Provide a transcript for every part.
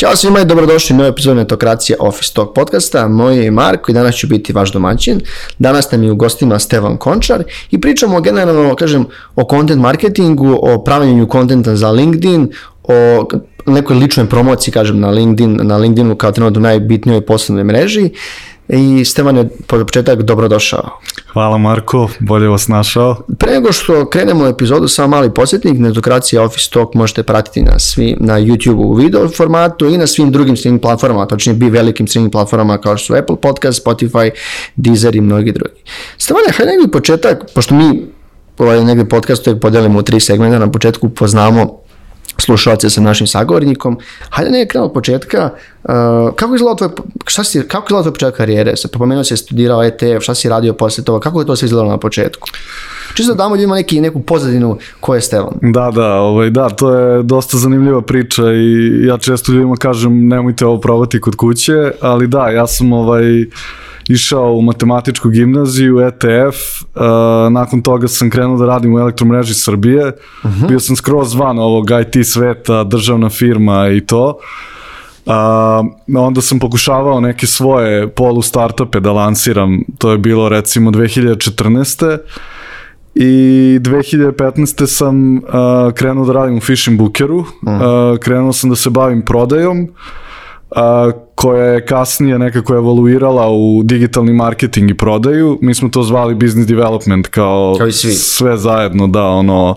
Ćao svima i dobrodošli u novu epizodu Netokracije Office Talk podcasta. Moj je Marko i danas ću biti vaš domaćin. Danas nam je u gostima Stevan Končar i pričamo generalno, kažem, o content marketingu, o pravljenju kontenta za LinkedIn, o nekoj ličnoj promociji, kažem, na LinkedIn, na LinkedInu kao trenutno najbitnijoj poslovnoj mreži. I Stevan je po početak dobrodošao. Hvala Marko, bolje vas našao. Pre nego što krenemo u epizodu, samo mali podsjetnik, Netokracija Office Talk možete pratiti na, svi, na YouTube u video formatu i na svim drugim streaming platformama, točnije bi velikim streaming platformama kao što su Apple Podcast, Spotify, Deezer i mnogi drugi. Stevane, hajde negdje početak, pošto mi ovaj negdje podcast uvijek podelimo u tri segmenta, na početku poznamo slušalce sa našim sagovornikom. Hajde ne krenemo od početka. Uh, kako izgleda tvoj, šta si, kako izgleda tvoj početak karijere? Se pomenuo si studirao ETF, šta si radio posle toga? Kako je to sve izgledalo na početku? Čisto da damo ljudima neki, neku pozadinu ko je Stevan. Da, da, ovaj, da, to je dosta zanimljiva priča i ja često ljudima kažem nemojte ovo probati kod kuće, ali da, ja sam ovaj, išao u matematičku gimnaziju, ETF, uh, nakon toga sam krenuo da radim u elektromreži Srbije, uh -huh. bio sam skroz van ovog IT sveta, državna firma i to. Uh, onda sam pokušavao neke svoje polu startupe da lansiram, to je bilo recimo 2014. I 2015. sam uh, krenuo da radim u Fishing Bookeru, uh -huh. uh, krenuo sam da se bavim prodajom, a, koja je kasnije nekako evoluirala u digitalni marketing i prodaju. Mi smo to zvali business development kao, kao svi. sve zajedno, da, ono,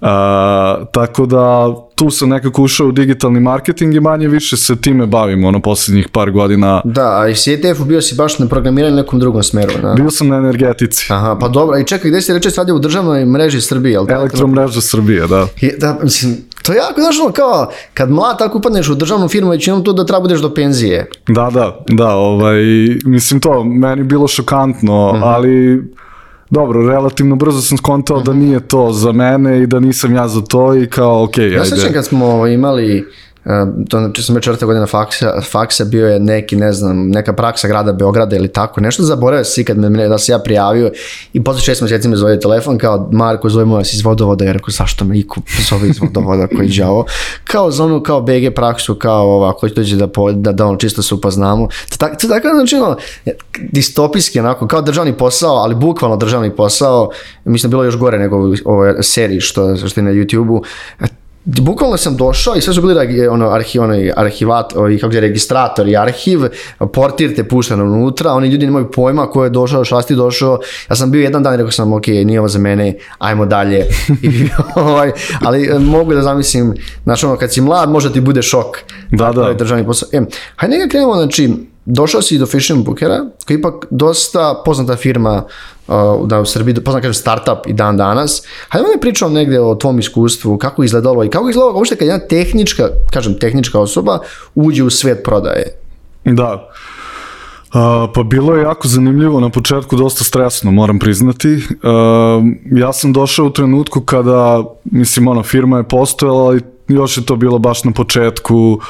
a, tako da tu sam nekako ušao u digitalni marketing i manje više se time bavim ono posljednjih par godina. Da, a i si ETF-u bio si baš na programiranju nekom drugom smeru. Da? Bio sam na energetici. Aha, pa dobro, i čekaj, gde si reče radio u državnoj mreži Srbije, jel? Elektromreža Srbije, da. I, da, mislim, to je jako, znaš, ono, kao, kad mlad tako upadneš u državnu firmu, većinom to da treba budeš do penzije. Da, da, da, ovaj, mislim to, meni bilo šokantno, uh -huh. ali dobro, relativno brzo sam skontao uh -huh. da mhm. nije to za mene i da nisam ja za to i kao, okej, okay, ja ajde. Ja sećam kad smo imali to znači sam već četvrta godina faksa, faksa bio je neki, ne znam, neka praksa grada Beograda ili tako, nešto zaboravio si kad me, da se ja prijavio i posle šest meseci me zove telefon kao Marko zove vas iz vodovoda, ja rekao zašto me iko zove iz vodovoda koji je ovo, kao za ono, kao BG praksu, kao ovako, dođe da, po, da, da ono čisto se upoznamo. To, to tako znači ono, distopijski onako, kao državni posao, ali bukvalno državni posao, mislim bilo još gore nego ovoj seriji što, što je na YouTube-u, bukvalno sam došao i sve su bili ono, arhiv, ono, arhivat, ovaj, kako je registrator i arhiv, portir te pušta unutra, oni ljudi nemaju pojma ko je došao, šta si došao, ja sam bio jedan dan i rekao sam, ok, nije ovo za mene, ajmo dalje, I, ovaj, ali e, mogu da zamislim, znači ono, kad si mlad, možda ti bude šok. Da, da. Državni posao. E, hajde neka krenemo, znači, došao si do Fishing Bookera, koji je ipak dosta poznata firma uh, da u Srbiji, poznat kažem startup i dan danas. Hajde me pričam negde o tvom iskustvu, kako je izgledalo i kako je izgledalo uopšte kad jedna tehnička, kažem tehnička osoba uđe u svet prodaje. Da. Uh, pa bilo je jako zanimljivo, na početku dosta stresno, moram priznati. Uh, ja sam došao u trenutku kada, mislim, ona firma je postojala, ali još je to bilo baš na početku.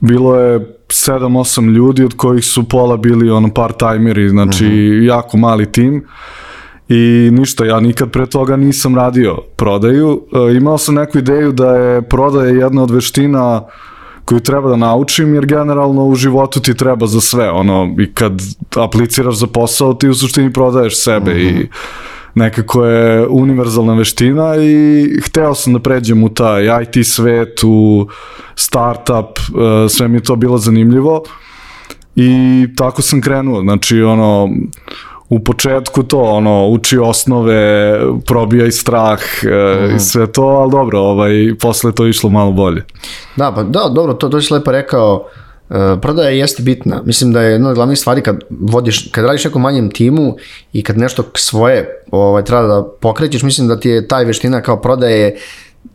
Bilo je 7-8 ljudi od kojih su pola bili ono part-timeri, znači mhm. -huh. jako mali tim. I ništa, ja nikad pre toga nisam radio prodaju. E, imao sam neku ideju da je prodaja jedna od veština koju treba da naučim, jer generalno u životu ti treba za sve, ono, i kad apliciraš za posao, ti u suštini prodaješ sebe uh -huh. i nekako je univerzalna veština i hteo sam da pređem u taj IT svet, u startup, e, sve mi je to bilo zanimljivo i tako sam krenuo, znači ono, u početku to, ono, uči osnove, probija i strah mm. i mhm. sve to, ali dobro, ovaj, posle to išlo malo bolje. Da, pa da, dobro, to, to si lepo rekao, uh, prodaja jeste bitna. Mislim da je jedna od glavnih stvari kad vodiš, kad radiš nekom manjem timu i kad nešto svoje ovaj, treba da pokrećeš, mislim da ti je taj veština kao prodaje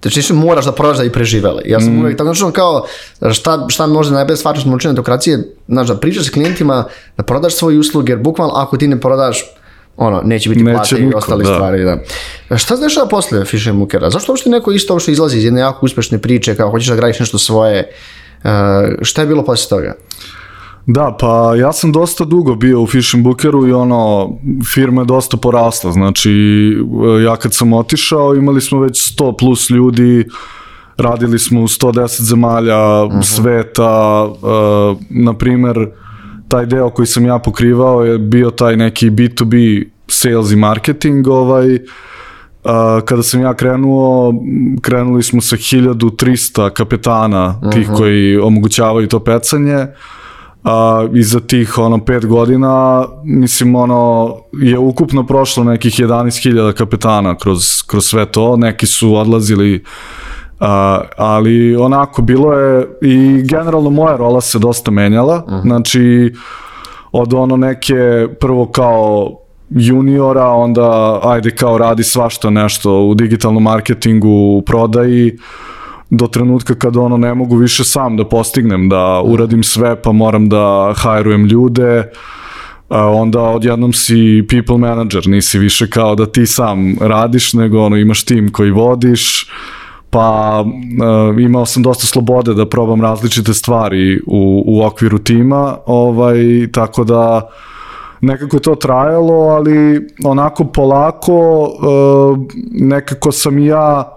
Znači, moraš da prodaš da i preživele. Ja sam mm. uvek tako, znači, kao, šta, šta može najbolje stvar što smo učili na demokracije, znači, da pričaš sa klijentima, da prodaš svoje usluge, jer bukvalno ako ti ne prodaš, ono, neće biti plate i ostale da. stvari, da. Šta se dešava posle Fisher Mukera? Zašto uopšte neko isto uopšte izlazi iz jedne jako uspešne priče, kao hoćeš da gradiš nešto svoje, Uh, šta je bilo posle toga? Da, pa ja sam dosta dugo bio u Fishing Bookeru i ono, firma je dosta porasla, znači ja kad sam otišao imali smo već 100 plus ljudi, radili smo u 110 zemalja uh -huh. sveta, uh, na primer, taj deo koji sam ja pokrivao je bio taj neki B2B sales i marketing, ovaj, uh, kada sam ja krenuo, krenuli smo sa 1300 kapetana, uh -huh. tih koji omogućavaju to pecanje, a, i za tih ono pet godina mislim ono je ukupno prošlo nekih 11.000 kapetana kroz, kroz sve to neki su odlazili a, ali onako bilo je i generalno moja rola se dosta menjala uh -huh. znači od ono neke prvo kao juniora onda ajde kao radi svašta nešto u digitalnom marketingu u prodaji do trenutka kada ono ne mogu više sam da postignem, da uradim sve pa moram da hajrujem ljude, onda odjednom si people manager, nisi više kao da ti sam radiš, nego ono imaš tim koji vodiš, pa uh, imao sam dosta slobode da probam različite stvari u, u okviru tima, ovaj, tako da nekako je to trajalo, ali onako polako uh, nekako sam i ja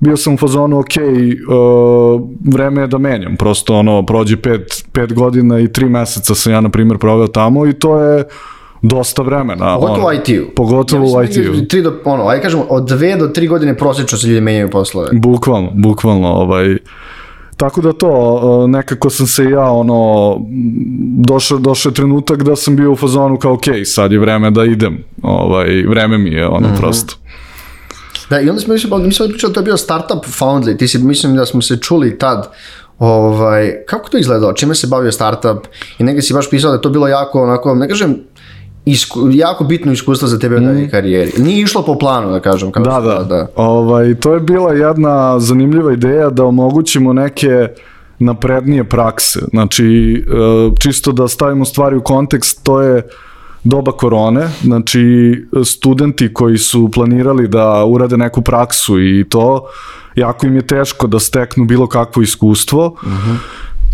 bio sam u fazonu, ok, uh, vreme je da menjam, prosto ono, prođe pet, pet godina i tri meseca sam ja, na primjer, proveo tamo i to je dosta vremena. Pogotovo ono, IT-u. Pogotovo ja, u IT-u. Tri do, ono, aj kažemo, od dve do tri godine prosječno se ljudi menjaju poslove. Bukvalno, bukvalno, ovaj, Tako da to, uh, nekako sam se ja, ono, došao, došao je trenutak da sam bio u fazonu kao, ok, sad je vreme da idem, ovaj, vreme mi je, ono, mm -hmm. prosto. Da, i onda smo, mislim, mi smo pričali, to je bio startup Foundly, ti si, mislim da smo se čuli tad, ovaj, kako to izgledalo, čime se bavio startup i negdje si baš pisao da je to bilo jako, onako, ne kažem, isku, jako bitno iskustvo za tebe u mm. karijeri. Nije išlo po planu, da kažem. Kao da, da, da. Ovaj, to je bila jedna zanimljiva ideja da omogućimo neke naprednije prakse. Znači, e, čisto da stavimo stvari u kontekst, to je doba korone, znači studenti koji su planirali da urade neku praksu i to, jako im je teško da steknu bilo kakvo iskustvo. Uh mhm. -huh.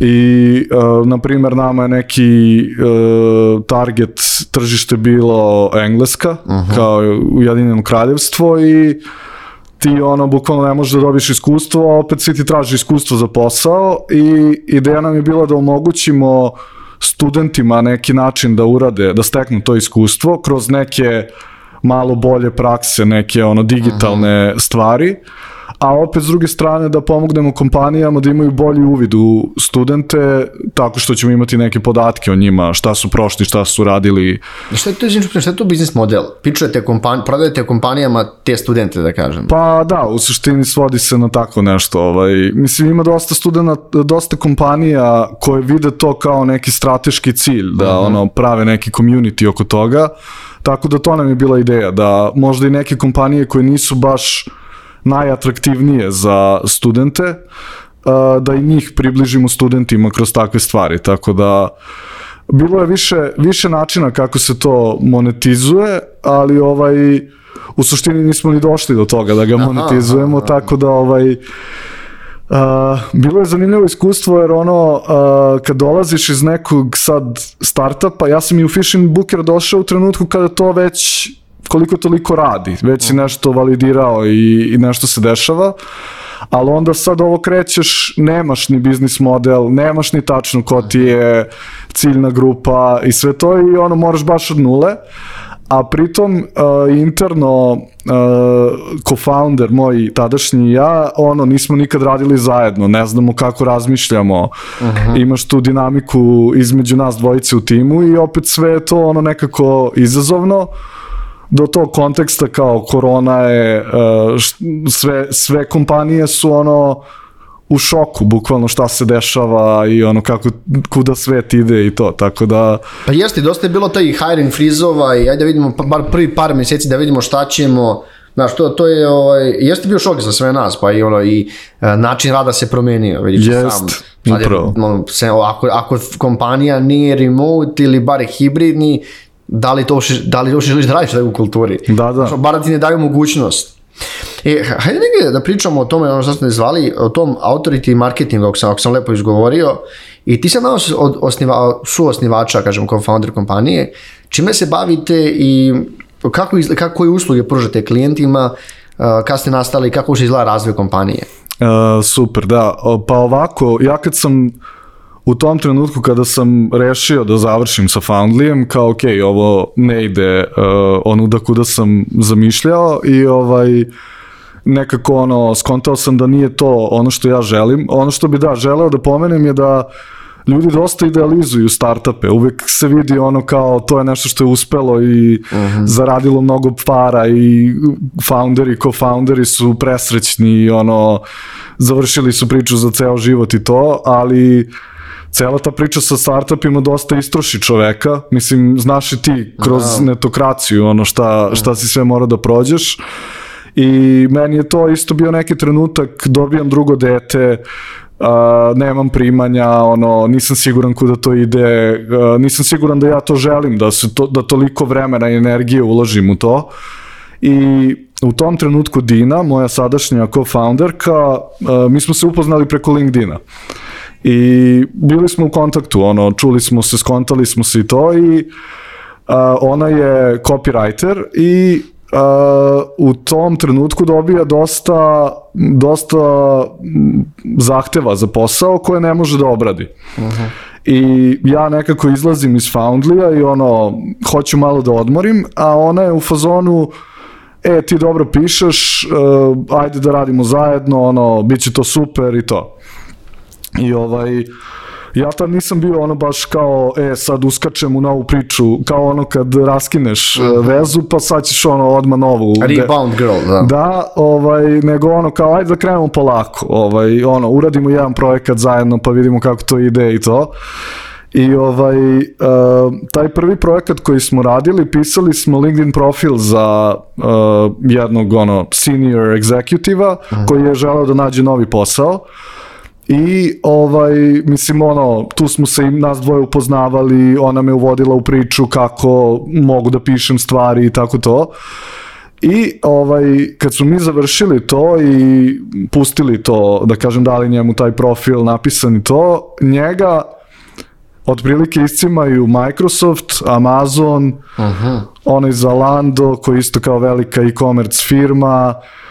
I, uh, na primer, nama je neki uh, target tržište bilo Engleska, uh. -huh. kao Ujedinjeno kraljevstvo i ti ono bukvalno ne možeš da dobiš iskustvo, a opet svi ti traži iskustvo za posao i ideja nam je bila da omogućimo uh, studentima neki način da urade, da steknu to iskustvo kroz neke malo bolje prakse, neke ono digitalne uh -huh. stvari a opet s druge strane da pomognemo kompanijama da imaju bolji uvid u studente tako što ćemo imati neke podatke o njima, šta su prošli, šta su radili. Šta je to, šta je to biznis model? Pičujete kompanij, prodajete kompanijama te studente, da kažem? Pa da, u suštini svodi se na tako nešto. Ovaj. Mislim, ima dosta studenta, dosta kompanija koje vide to kao neki strateški cilj, da uh -huh. ono prave neki community oko toga. Tako da to nam je bila ideja, da možda i neke kompanije koje nisu baš najatraktivnije za studente, da i njih približimo studentima kroz takve stvari, tako da bilo je više, više načina kako se to monetizuje, ali ovaj, u suštini nismo ni došli do toga da ga monetizujemo, aha, aha. tako da ovaj, Uh, bilo je zanimljivo iskustvo jer ono uh, kad dolaziš iz nekog sad startupa, ja sam i u Fishing Booker došao u trenutku kada to već koliko toliko radi, već si nešto validirao i, i nešto se dešava, ali onda sad ovo krećeš, nemaš ni biznis model, nemaš ni tačno ko ti je ciljna grupa i sve to i ono moraš baš od nule, a pritom uh, interno uh, co-founder moj tadašnji i ja, ono, nismo nikad radili zajedno, ne znamo kako razmišljamo, uh -huh. imaš tu dinamiku između nas dvojice u timu i opet sve je to ono nekako izazovno, do tog konteksta kao korona je, e, sve, sve kompanije su ono u šoku, bukvalno šta se dešava i ono kako, kuda svet ide i to, tako da... Pa jeste, dosta je bilo taj hiring frizova i ajde da vidimo, pa bar prvi par meseci da vidimo šta ćemo, Znaš, to, to je, ovaj, jeste bio šok za sve nas, pa i ono, i uh, način rada se promenio, vidiš Jest, sam. Sad upravo. Je, ono, se, ako, ako kompanija nije remote ili bare hibridni, da li to, da li to želiš da radiš u kulturi. Da, da. Bar da ti ne daju mogućnost. E, hajde negdje da pričamo o tome, ono što ste zvali, o tom authority marketingu, ako sam, ako sam lepo izgovorio, i ti sam nas od osniva, su osnivača, kažem, kao founder kompanije, čime se bavite i kako, kako koje usluge pružate klijentima, kada ste nastali, kako se izgleda razvoj kompanije? Uh, super, da. Pa ovako, ja kad sam u tom trenutku kada sam rešio da završim sa Foundlyjem, kao ok, ovo ne ide uh, onuda kuda sam zamišljao i ovaj nekako ono, skontao sam da nije to ono što ja želim. Ono što bi da, želeo da pomenem je da ljudi dosta idealizuju startupe, uvek se vidi ono kao to je nešto što je uspelo i uh -huh. zaradilo mnogo para i founderi, co-founderi su presrećni i ono završili su priču za ceo život i to, ali cela ta priča sa startupima dosta istroši čoveka, mislim, znaš i ti kroz wow. netokraciju, ono šta, šta si sve mora da prođeš i meni je to isto bio neki trenutak, dobijam drugo dete, Uh, nemam primanja, ono, nisam siguran kuda to ide, uh, nisam siguran da ja to želim, da, se to, da toliko vremena i energije uložim u to. I u tom trenutku Dina, moja sadašnja co-founderka, uh, mi smo se upoznali preko LinkedIna. I bili smo u kontaktu, ono, čuli smo se, skontali smo se i to i uh, ona je copywriter i uh, u tom trenutku dobija dosta, dosta zahteva za posao koje ne može da obradi. Uh -huh. I ja nekako izlazim iz Foundlya i ono, hoću malo da odmorim, a ona je u fazonu, e, ti dobro pišeš, uh, ajde da radimo zajedno, ono, bit će to super i to. I ovaj, ja tad nisam bio ono baš kao, e, sad uskačem u novu priču, kao ono kad raskineš mm -hmm. vezu, pa sad ćeš ono odmah novu. Rebound girl, da. Da, ovaj, nego ono kao, ajde da krenemo polako, ovaj, ono, uradimo jedan projekat zajedno, pa vidimo kako to ide i to. I ovaj, uh, taj prvi projekat koji smo radili, pisali smo LinkedIn profil za uh, jednog ono, senior executiva -huh. koji je želeo da nađe novi posao. I ovaj, mislim, ono, tu smo se i nas dvoje upoznavali, ona me uvodila u priču kako mogu da pišem stvari i tako to. I ovaj, kad smo mi završili to i pustili to, da kažem, dali njemu taj profil napisan i to, njega otprilike iscimaju Microsoft, Amazon, Aha. onaj Zalando, koji isto kao velika e-commerce firma, uh,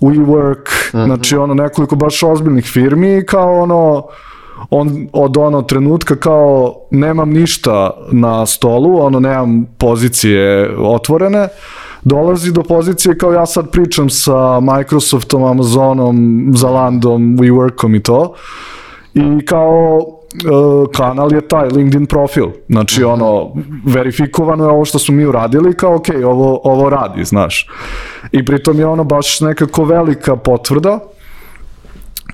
WeWork, uh -huh. znači ono nekoliko baš ozbiljnih firmi i kao ono on od ono trenutka kao nemam ništa na stolu, ono nemam pozicije otvorene, dolazi do pozicije kao ja sad pričam sa Microsoftom, Amazonom, Zalandom, WeWorkom i to. I kao kanal je taj LinkedIn profil. Znači, mm -hmm. ono, verifikovano je ovo što smo mi uradili, kao, ok, ovo, ovo radi, znaš. I pritom je ono baš nekako velika potvrda,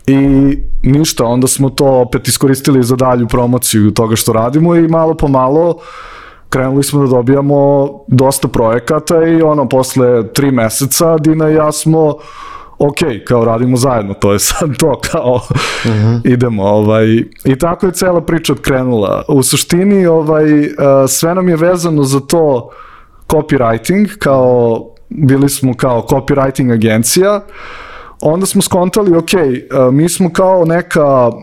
I ništa, onda smo to opet iskoristili za dalju promociju toga što radimo i malo po malo krenuli smo da dobijamo dosta projekata i ono, posle tri meseca Dina i ja smo ok, kao radimo zajedno, to je sad to, kao uh -huh. idemo, ovaj, i tako je cela priča krenula. U suštini, ovaj, uh, sve nam je vezano za to copywriting, kao, bili smo kao copywriting agencija, onda smo skontali, ok, uh, mi smo kao neka uh,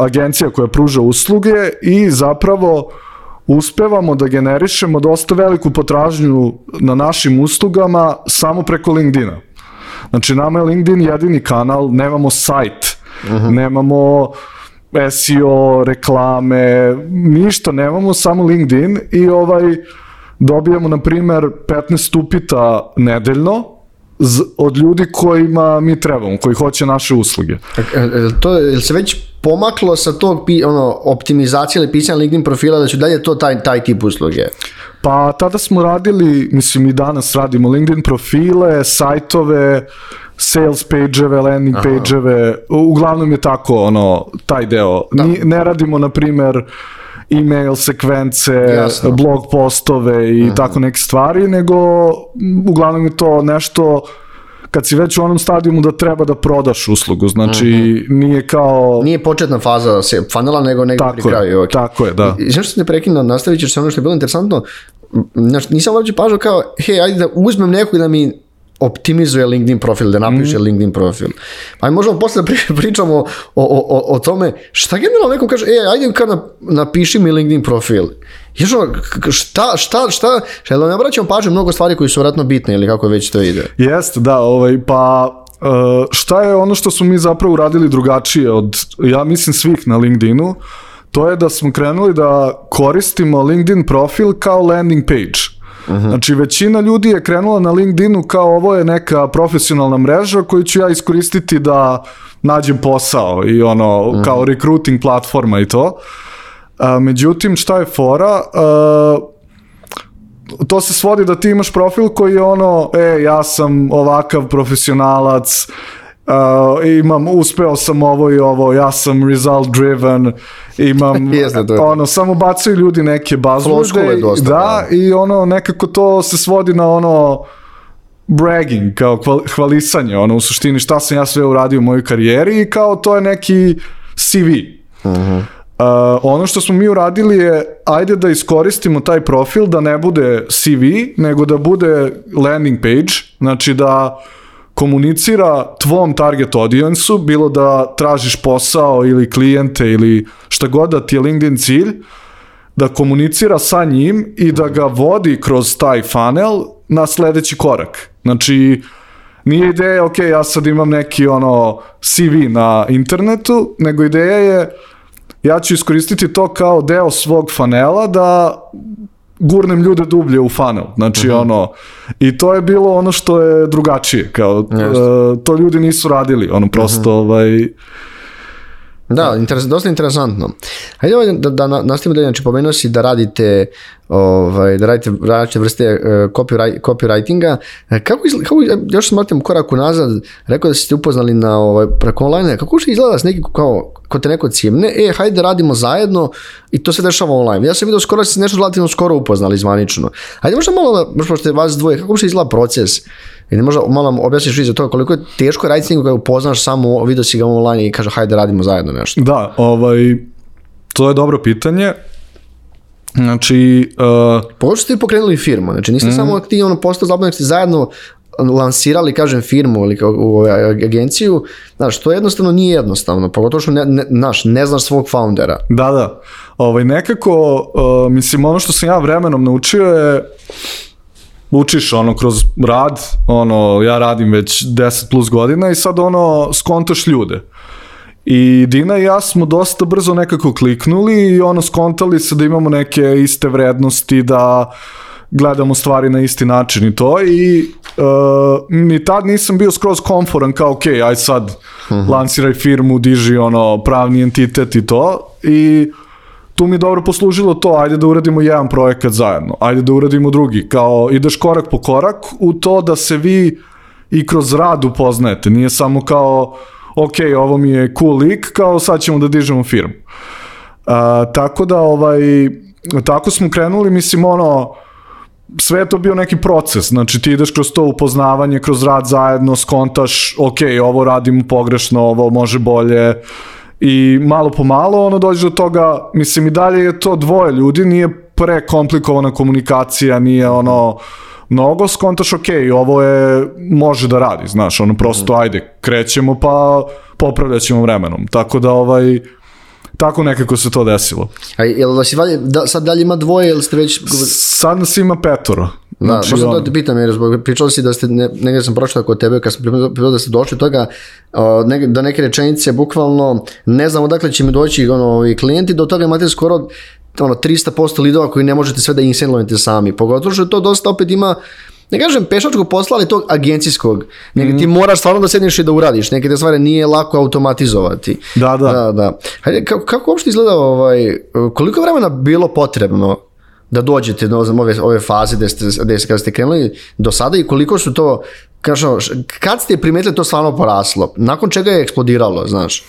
agencija koja pruža usluge i zapravo uspevamo da generišemo dosta veliku potražnju na našim uslugama samo preko LinkedIna. Znači, nama je LinkedIn jedini kanal, nemamo sajt, uh -huh. nemamo SEO, reklame, ništa, nemamo samo LinkedIn i ovaj dobijamo, na primer, 15 upita nedeljno, od ljudi kojima mi trebamo, koji hoće naše usluge. E, e, to, je se već pomaklo sa tog ono, optimizacije ili pisanja LinkedIn profila da će dalje to taj, taj tip usluge? Pa tada smo radili, mislim i danas radimo LinkedIn profile, sajtove, sales page-eve, landing page-eve, uglavnom je tako ono, taj deo. Da. Ni, ne radimo, na primer, email sekvence, Jasno. blog postove i Aha. tako neke stvari, nego uglavnom je to nešto kad si već u onom stadijumu da treba da prodaš uslugu, znači uh -huh. nije kao... Nije početna faza se funnela, nego nego pri kraju. Okay. Tako je, da. I, znaš što se prekinuo, nastavit ćeš se ono što je bilo interesantno, znaš, nisam uopće pažao kao, hej, ajde da uzmem nekog da mi optimizuje LinkedIn profil, da napiše mm. LinkedIn profil. Pa možemo posle da pričamo o, o, o, o tome šta generalno neko kaže, e, ajde kad napiši mi LinkedIn profil. Još šta, šta, šta, šta, da ne obraćamo pažnju mnogo stvari koji su vratno bitne ili kako već to ide. Jeste, da, ovaj, pa uh, šta je ono što smo mi zapravo uradili drugačije od, ja mislim, svih na LinkedInu, to je da smo krenuli da koristimo LinkedIn profil kao landing page. Uh -huh. Znači, većina ljudi je krenula na LinkedInu kao ovo je neka profesionalna mreža koju ću ja iskoristiti da nađem posao i ono, uh -huh. kao recruiting platforma i to. A, međutim, šta je fora? A, to se svodi da ti imaš profil koji je ono, e, ja sam ovakav profesionalac, uh, imam, uspeo sam ovo i ovo, ja sam result driven, imam, Jeste, to je ono, samo bacaju ljudi neke bazvode, dosta, da, i ono, nekako to se svodi na ono, bragging, kao hvalisanje, ono, u suštini šta sam ja sve uradio u mojoj karijeri i kao to je neki CV. Uh, ono što smo mi uradili je, ajde da iskoristimo taj profil da ne bude CV, nego da bude landing page, znači da komunicira tvom target audience-u, bilo da tražiš posao ili klijente ili šta god da ti je LinkedIn cilj, da komunicira sa njim i da ga vodi kroz taj funnel na sledeći korak. Znači, nije ideja, ok, ja sad imam neki ono CV na internetu, nego ideja je ja ću iskoristiti to kao deo svog fanela da gurnem ljude dublje u funnel. Znači, uh -huh. ono, i to je bilo ono što je drugačije, kao, uh, to ljudi nisu radili, ono, prosto, uh -huh. ovaj, Da, interes, dosta interesantno. Hajde ovaj da, da nastavimo da znači pomenuo si da radite ovaj, da radite različite vrste uh, copyright, copywritinga. Kako, izgleda, kako još vratim korak unazad, rekao da ste upoznali na ovaj, preko online, kako što izgleda s neki kao ko te neko cimne, e, hajde da radimo zajedno i to se dešava online. Ja sam vidio skoro da ste nešto relativno skoro upoznali zvanično. Hajde možda malo, možda ste vas dvoje, kako što izgleda proces? I možda malo objasniš vi za to koliko je teško raditi s njim kada upoznaš samo, vidio si ga online i kaže hajde da radimo zajedno nešto. Da, ovaj, to je dobro pitanje. Znači... Uh, Pogotovo ste pokrenuli firmu, znači niste mm samo ti ono postao zapravo, ste zajedno lansirali, kažem, firmu ili kao u agenciju, znaš, to jednostavno nije jednostavno, pogotovo što ne, ne, znaš, ne znaš svog foundera. Da, da. Ovaj, nekako, uh, mislim, ono što sam ja vremenom naučio je učiš ono kroz rad, ono ja radim već 10 plus godina i sad ono skontaš ljude. I Dina i ja smo dosta brzo nekako kliknuli i ono skontali se da imamo neke iste vrednosti, da gledamo stvari na isti način i to. I uh, ni tad nisam bio skroz komforan kao ok, aj sad uh -huh. lansiraj firmu, diži ono pravni entitet i to. I tu mi je dobro poslužilo to, ajde da uradimo jedan projekat zajedno, ajde da uradimo drugi, kao ideš korak po korak u to da se vi i kroz rad upoznajete, nije samo kao ok, ovo mi je cool lik, kao sad ćemo da dižemo firmu. Uh, tako da, ovaj, tako smo krenuli, mislim, ono, sve je to bio neki proces, znači ti ideš kroz to upoznavanje, kroz rad zajedno, skontaš, ok, ovo radimo pogrešno, ovo može bolje, i malo po malo ono dođe do toga, mislim i dalje je to dvoje ljudi, nije prekomplikovana komunikacija, nije ono mnogo, skontaš ok, ovo je, može da radi, znaš, ono prosto mhm. ajde, krećemo pa popravljat ćemo vremenom, tako da ovaj, tako nekako se to desilo. A jel si valje, da, sad dalje ima dvoje ili ste već... Sad nas ima petoro. Da, znači, možda on... to te pitam, jer zbog, pričali si da ste, ne, negdje sam pročitao kod tebe, kad sam pripremio da ste došli toga, o, ne, do neke rečenice, bukvalno, ne znam odakle će mi doći ono, ovi klijenti, do toga imate skoro ono, 300% lidova koji ne možete sve da insenlovite sami. Pogotovo što to dosta opet ima ne kažem pešačkog posla, ali tog agencijskog. Nego mm. ti moraš stvarno da sedneš i da uradiš. Neke te stvari nije lako automatizovati. Da, da. da, da. Hajde, kako, kako uopšte izgleda, ovaj, koliko vremena bilo potrebno da dođete do ove, ove faze gde ste, gde ste, kada ste krenuli do sada i koliko su to, kažem, kad ste primetili to stvarno poraslo? Nakon čega je eksplodiralo, znaš?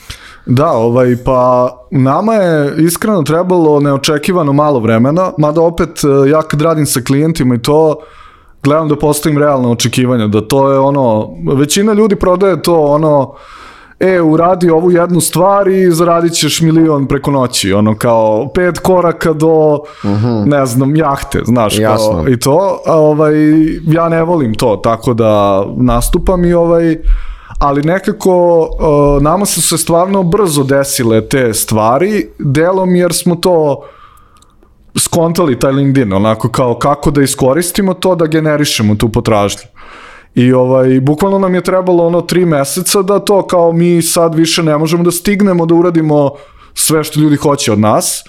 Da, ovaj, pa nama je iskreno trebalo neočekivano malo vremena, mada opet e, ja kad radim sa klijentima i to, gledam da postavim realne očekivanja, da to je ono, većina ljudi prodaje to ono, e, uradi ovu jednu stvar i zaradit ćeš milion preko noći, ono kao pet koraka do, uh mhm. -huh. ne znam, jahte, znaš, Jasno. kao, i to, a ovaj, ja ne volim to, tako da nastupam i ovaj, ali nekako uh, nama su se stvarno brzo desile te stvari, delom jer smo to skontali taj LinkedIn, onako kao kako da iskoristimo to da generišemo tu potražnju. I ovaj, bukvalno nam je trebalo ono tri meseca da to kao mi sad više ne možemo da stignemo da uradimo sve što ljudi hoće od nas.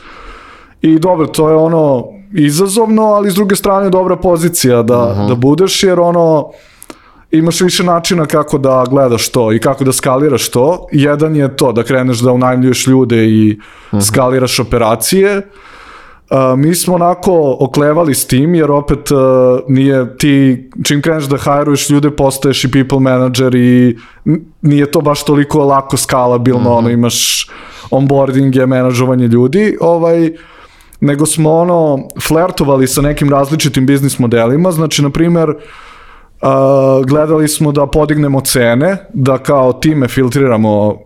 I dobro, to je ono izazovno, ali s druge strane dobra pozicija da, uh -huh. da budeš, jer ono imaš više načina kako da gledaš to i kako da skaliraš to. Jedan je to da kreneš da unajmljuješ ljude i uh -huh. skaliraš operacije. Uh, mi smo onako oklevali s tim, jer opet uh, nije ti, čim kreneš da hajruješ ljude, postaješ i people manager i nije to baš toliko lako skalabilno, uh -huh. ono imaš onboardinge, menadžovanje ljudi, ovaj, nego smo ono flertovali sa nekim različitim biznis modelima, znači na primer uh, gledali smo da podignemo cene, da kao time filtriramo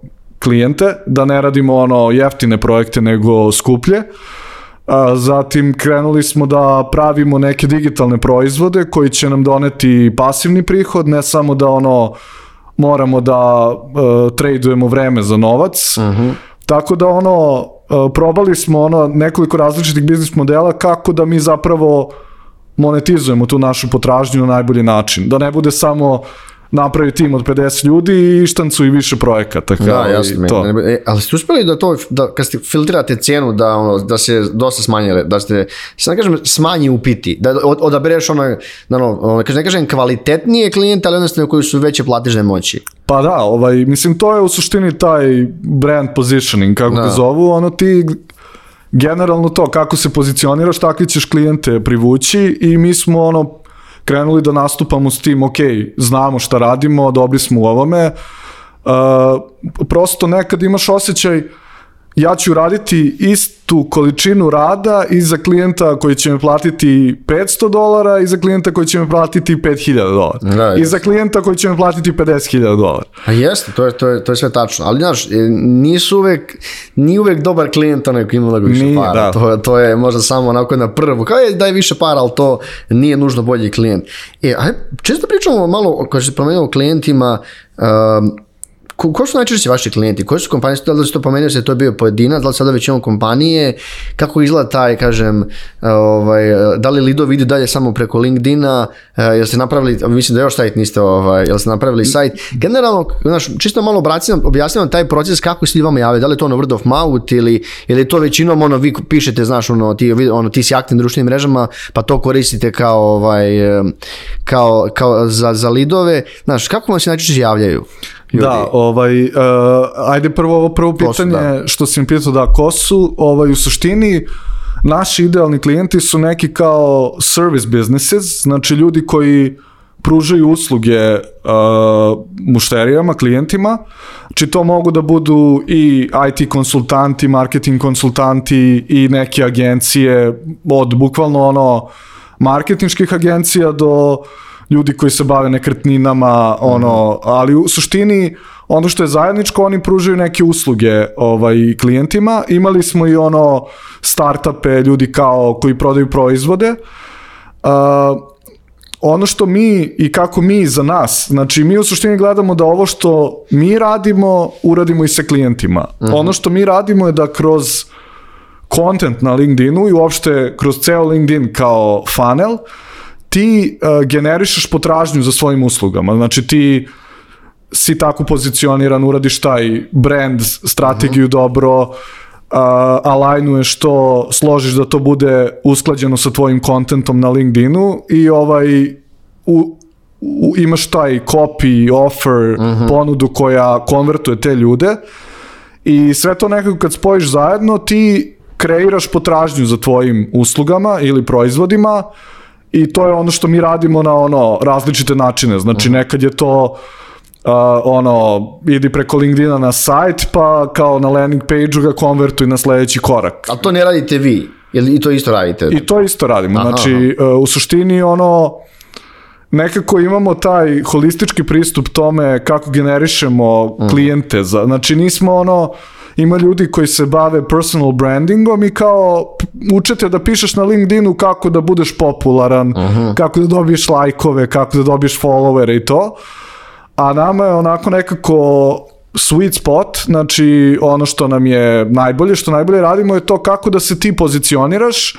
klijente, da ne radimo ono jeftine projekte nego skuplje. A, zatim krenuli smo da pravimo neke digitalne proizvode koji će nam doneti pasivni prihod, ne samo da ono moramo da uh, tradujemo vreme za novac. Uh mhm. -huh. Tako da ono uh, probali smo ono nekoliko različitih biznis modela kako da mi zapravo monetizujemo tu našu potražnju na najbolji način. Da ne bude samo napravi tim od 50 ljudi i štancu i više projekata. Kao da, jasno. To. E, ali ste uspeli da to, da kad ste filtrirate cenu, da, ono, da se dosta smanjile, da ste, se ne kažem, smanji upiti, da od, odabereš ono, da, ono, ono, ne kažem kvalitetnije klijente, ali jednostavno koji su veće platižne moći. Pa da, ovaj, mislim, to je u suštini taj brand positioning, kako da. ga zovu, ono ti generalno to, kako se pozicioniraš, takvi ćeš klijente privući i mi smo ono krenuli da nastupamo s tim, ok, znamo šta radimo, dobri smo u ovome, uh, prosto nekad imaš osjećaj ja ću raditi istu količinu rada i za klijenta koji će me platiti 500 dolara i za klijenta koji će me platiti 5000 dolara. Da, I za klijenta koji će me platiti 50.000 dolara. A jeste, to je, to, je, to je sve tačno. Ali znaš, e, nisu uvek, nije uvek dobar klijent onaj koji ima više nije, para. Da. To, to je možda samo onako na prvu. Kao je daj više para, ali to nije nužno bolji klijent. E, aj, često pričamo malo, kada se promenimo o klijentima, um, ko, ko su najčešće vaši klijenti? Koje su kompanije? Da li ste to pomenuo da se to je bio pojedinac, da li sada već imamo kompanije? Kako izgleda taj, kažem, ovaj, da li Lido vidi dalje samo preko LinkedIna? Eh, jel ste napravili, mislim da još sajt niste, ovaj, jel ste napravili sajt? Generalno, znaš, čisto malo obracim, objasnivam taj proces kako se vama jave, da li je to ono word of mouth ili, ili to većinom ono vi pišete, znaš, ono ti, ono, ti si aktivni društvenim mrežama, pa to koristite kao, ovaj, kao, kao za, za lidove. Znaš, kako vam se najčešće javljaju? Ljudi. Da, ovaj, uh, ajde prvo ovo prvo pitanje, da. što si mi pitao da, ko su, ovaj, u suštini, naši idealni klijenti su neki kao service businesses, znači ljudi koji pružaju usluge uh, mušterijama, klijentima, znači to mogu da budu i IT konsultanti, marketing konsultanti i neke agencije, od bukvalno ono marketinških agencija do uh, ljudi koji se bave nekretninama, ono, ali u suštini ono što je zajedničko, oni pružaju neke usluge ovaj, klijentima. Imali smo i ono startupe, ljudi kao koji prodaju proizvode. Uh, ono što mi i kako mi za nas, znači mi u suštini gledamo da ovo što mi radimo, uradimo i sa klijentima. Uh mhm. -huh. Ono što mi radimo je da kroz content na LinkedInu i uopšte kroz ceo LinkedIn kao funnel, uh, ti uh, generišeš potražnju za svojim uslugama. Znači ti si tako pozicioniran, uradiš taj brand, strategiju mhm. -huh. dobro, uh, alajnuješ to, složiš da to bude usklađeno sa tvojim kontentom na LinkedInu i ovaj u, u, imaš taj copy, offer, mhm. -huh. ponudu koja konvertuje te ljude i sve to nekako kad spojiš zajedno ti kreiraš potražnju za tvojim uslugama ili proizvodima uh, i to je ono što mi radimo na ono različite načine. Znači uh mhm. nekad je to uh, ono, idi preko LinkedIna na sajt, pa kao na landing page-u ga konvertuj na sledeći korak. A to ne radite vi? Ili i to isto radite? I to isto radimo. Aha, znači, aha. Uh, u suštini ono, nekako imamo taj holistički pristup tome kako generišemo uh mhm. klijente. Za, znači, nismo ono, ima ljudi koji se bave personal brandingom i kao učete da pišeš na LinkedInu kako da budeš popularan, uh. -huh. kako da dobiješ lajkove, kako da dobiješ followere i to. A nama je onako nekako sweet spot, znači ono što nam je najbolje, što najbolje radimo je to kako da se ti pozicioniraš,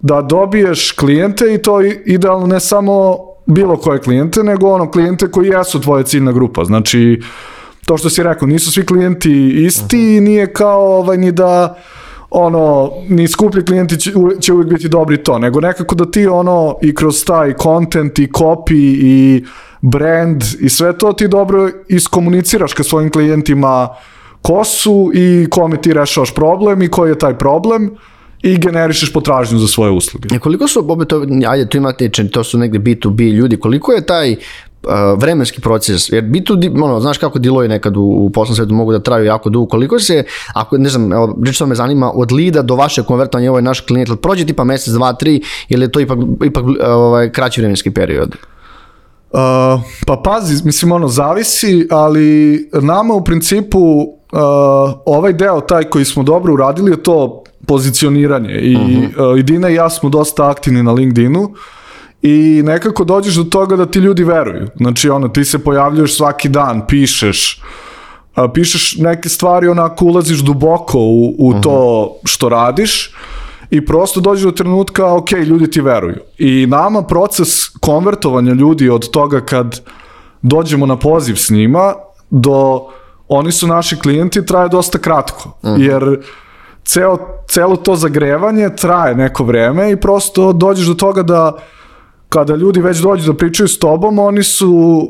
da dobiješ klijente i to idealno ne samo bilo koje klijente, nego ono klijente koji jesu tvoja ciljna grupa. Znači, to što si rekao, nisu svi klijenti isti i nije kao ovaj, ni da ono, ni skuplji klijenti će, će uvijek biti dobri to, nego nekako da ti ono i kroz taj content i copy i brand i sve to ti dobro iskomuniciraš ka svojim klijentima ko su i kome ti rešavaš problem i koji je taj problem i generišeš potražnju za svoje usluge. E, koliko su, opet, to, ajde, tu imate, to su negde B2B ljudi, koliko je taj uh, vremenski proces, jer B2D, ono, znaš kako diloji nekad u, u poslovnom svetu mogu da traju jako dugo, koliko se, ako, ne znam, evo, što me zanima, od lida do vaše konvertovanja, ovo je naš klijent, jel prođe tipa mesec, dva, tri, ili je to ipak, ipak ovaj, kraći vremenski period? Uh, pa pazi, mislim ono, zavisi, ali nama u principu uh, ovaj deo, taj koji smo dobro uradili je to pozicioniranje i, uh, i Dina i ja smo dosta aktivni na LinkedInu i nekako dođeš do toga da ti ljudi veruju. Znači ono, ti se pojavljuješ svaki dan, pišeš, a, pišeš neke stvari, onako ulaziš duboko u, u to što radiš i prosto dođeš do trenutka, ok, ljudi ti veruju. I nama proces konvertovanja ljudi od toga kad dođemo na poziv s njima do oni su naši klijenti traje dosta kratko, jer ceo, celo to zagrevanje traje neko vreme i prosto dođeš do toga da kada ljudi već dođu da pričaju s tobom, oni su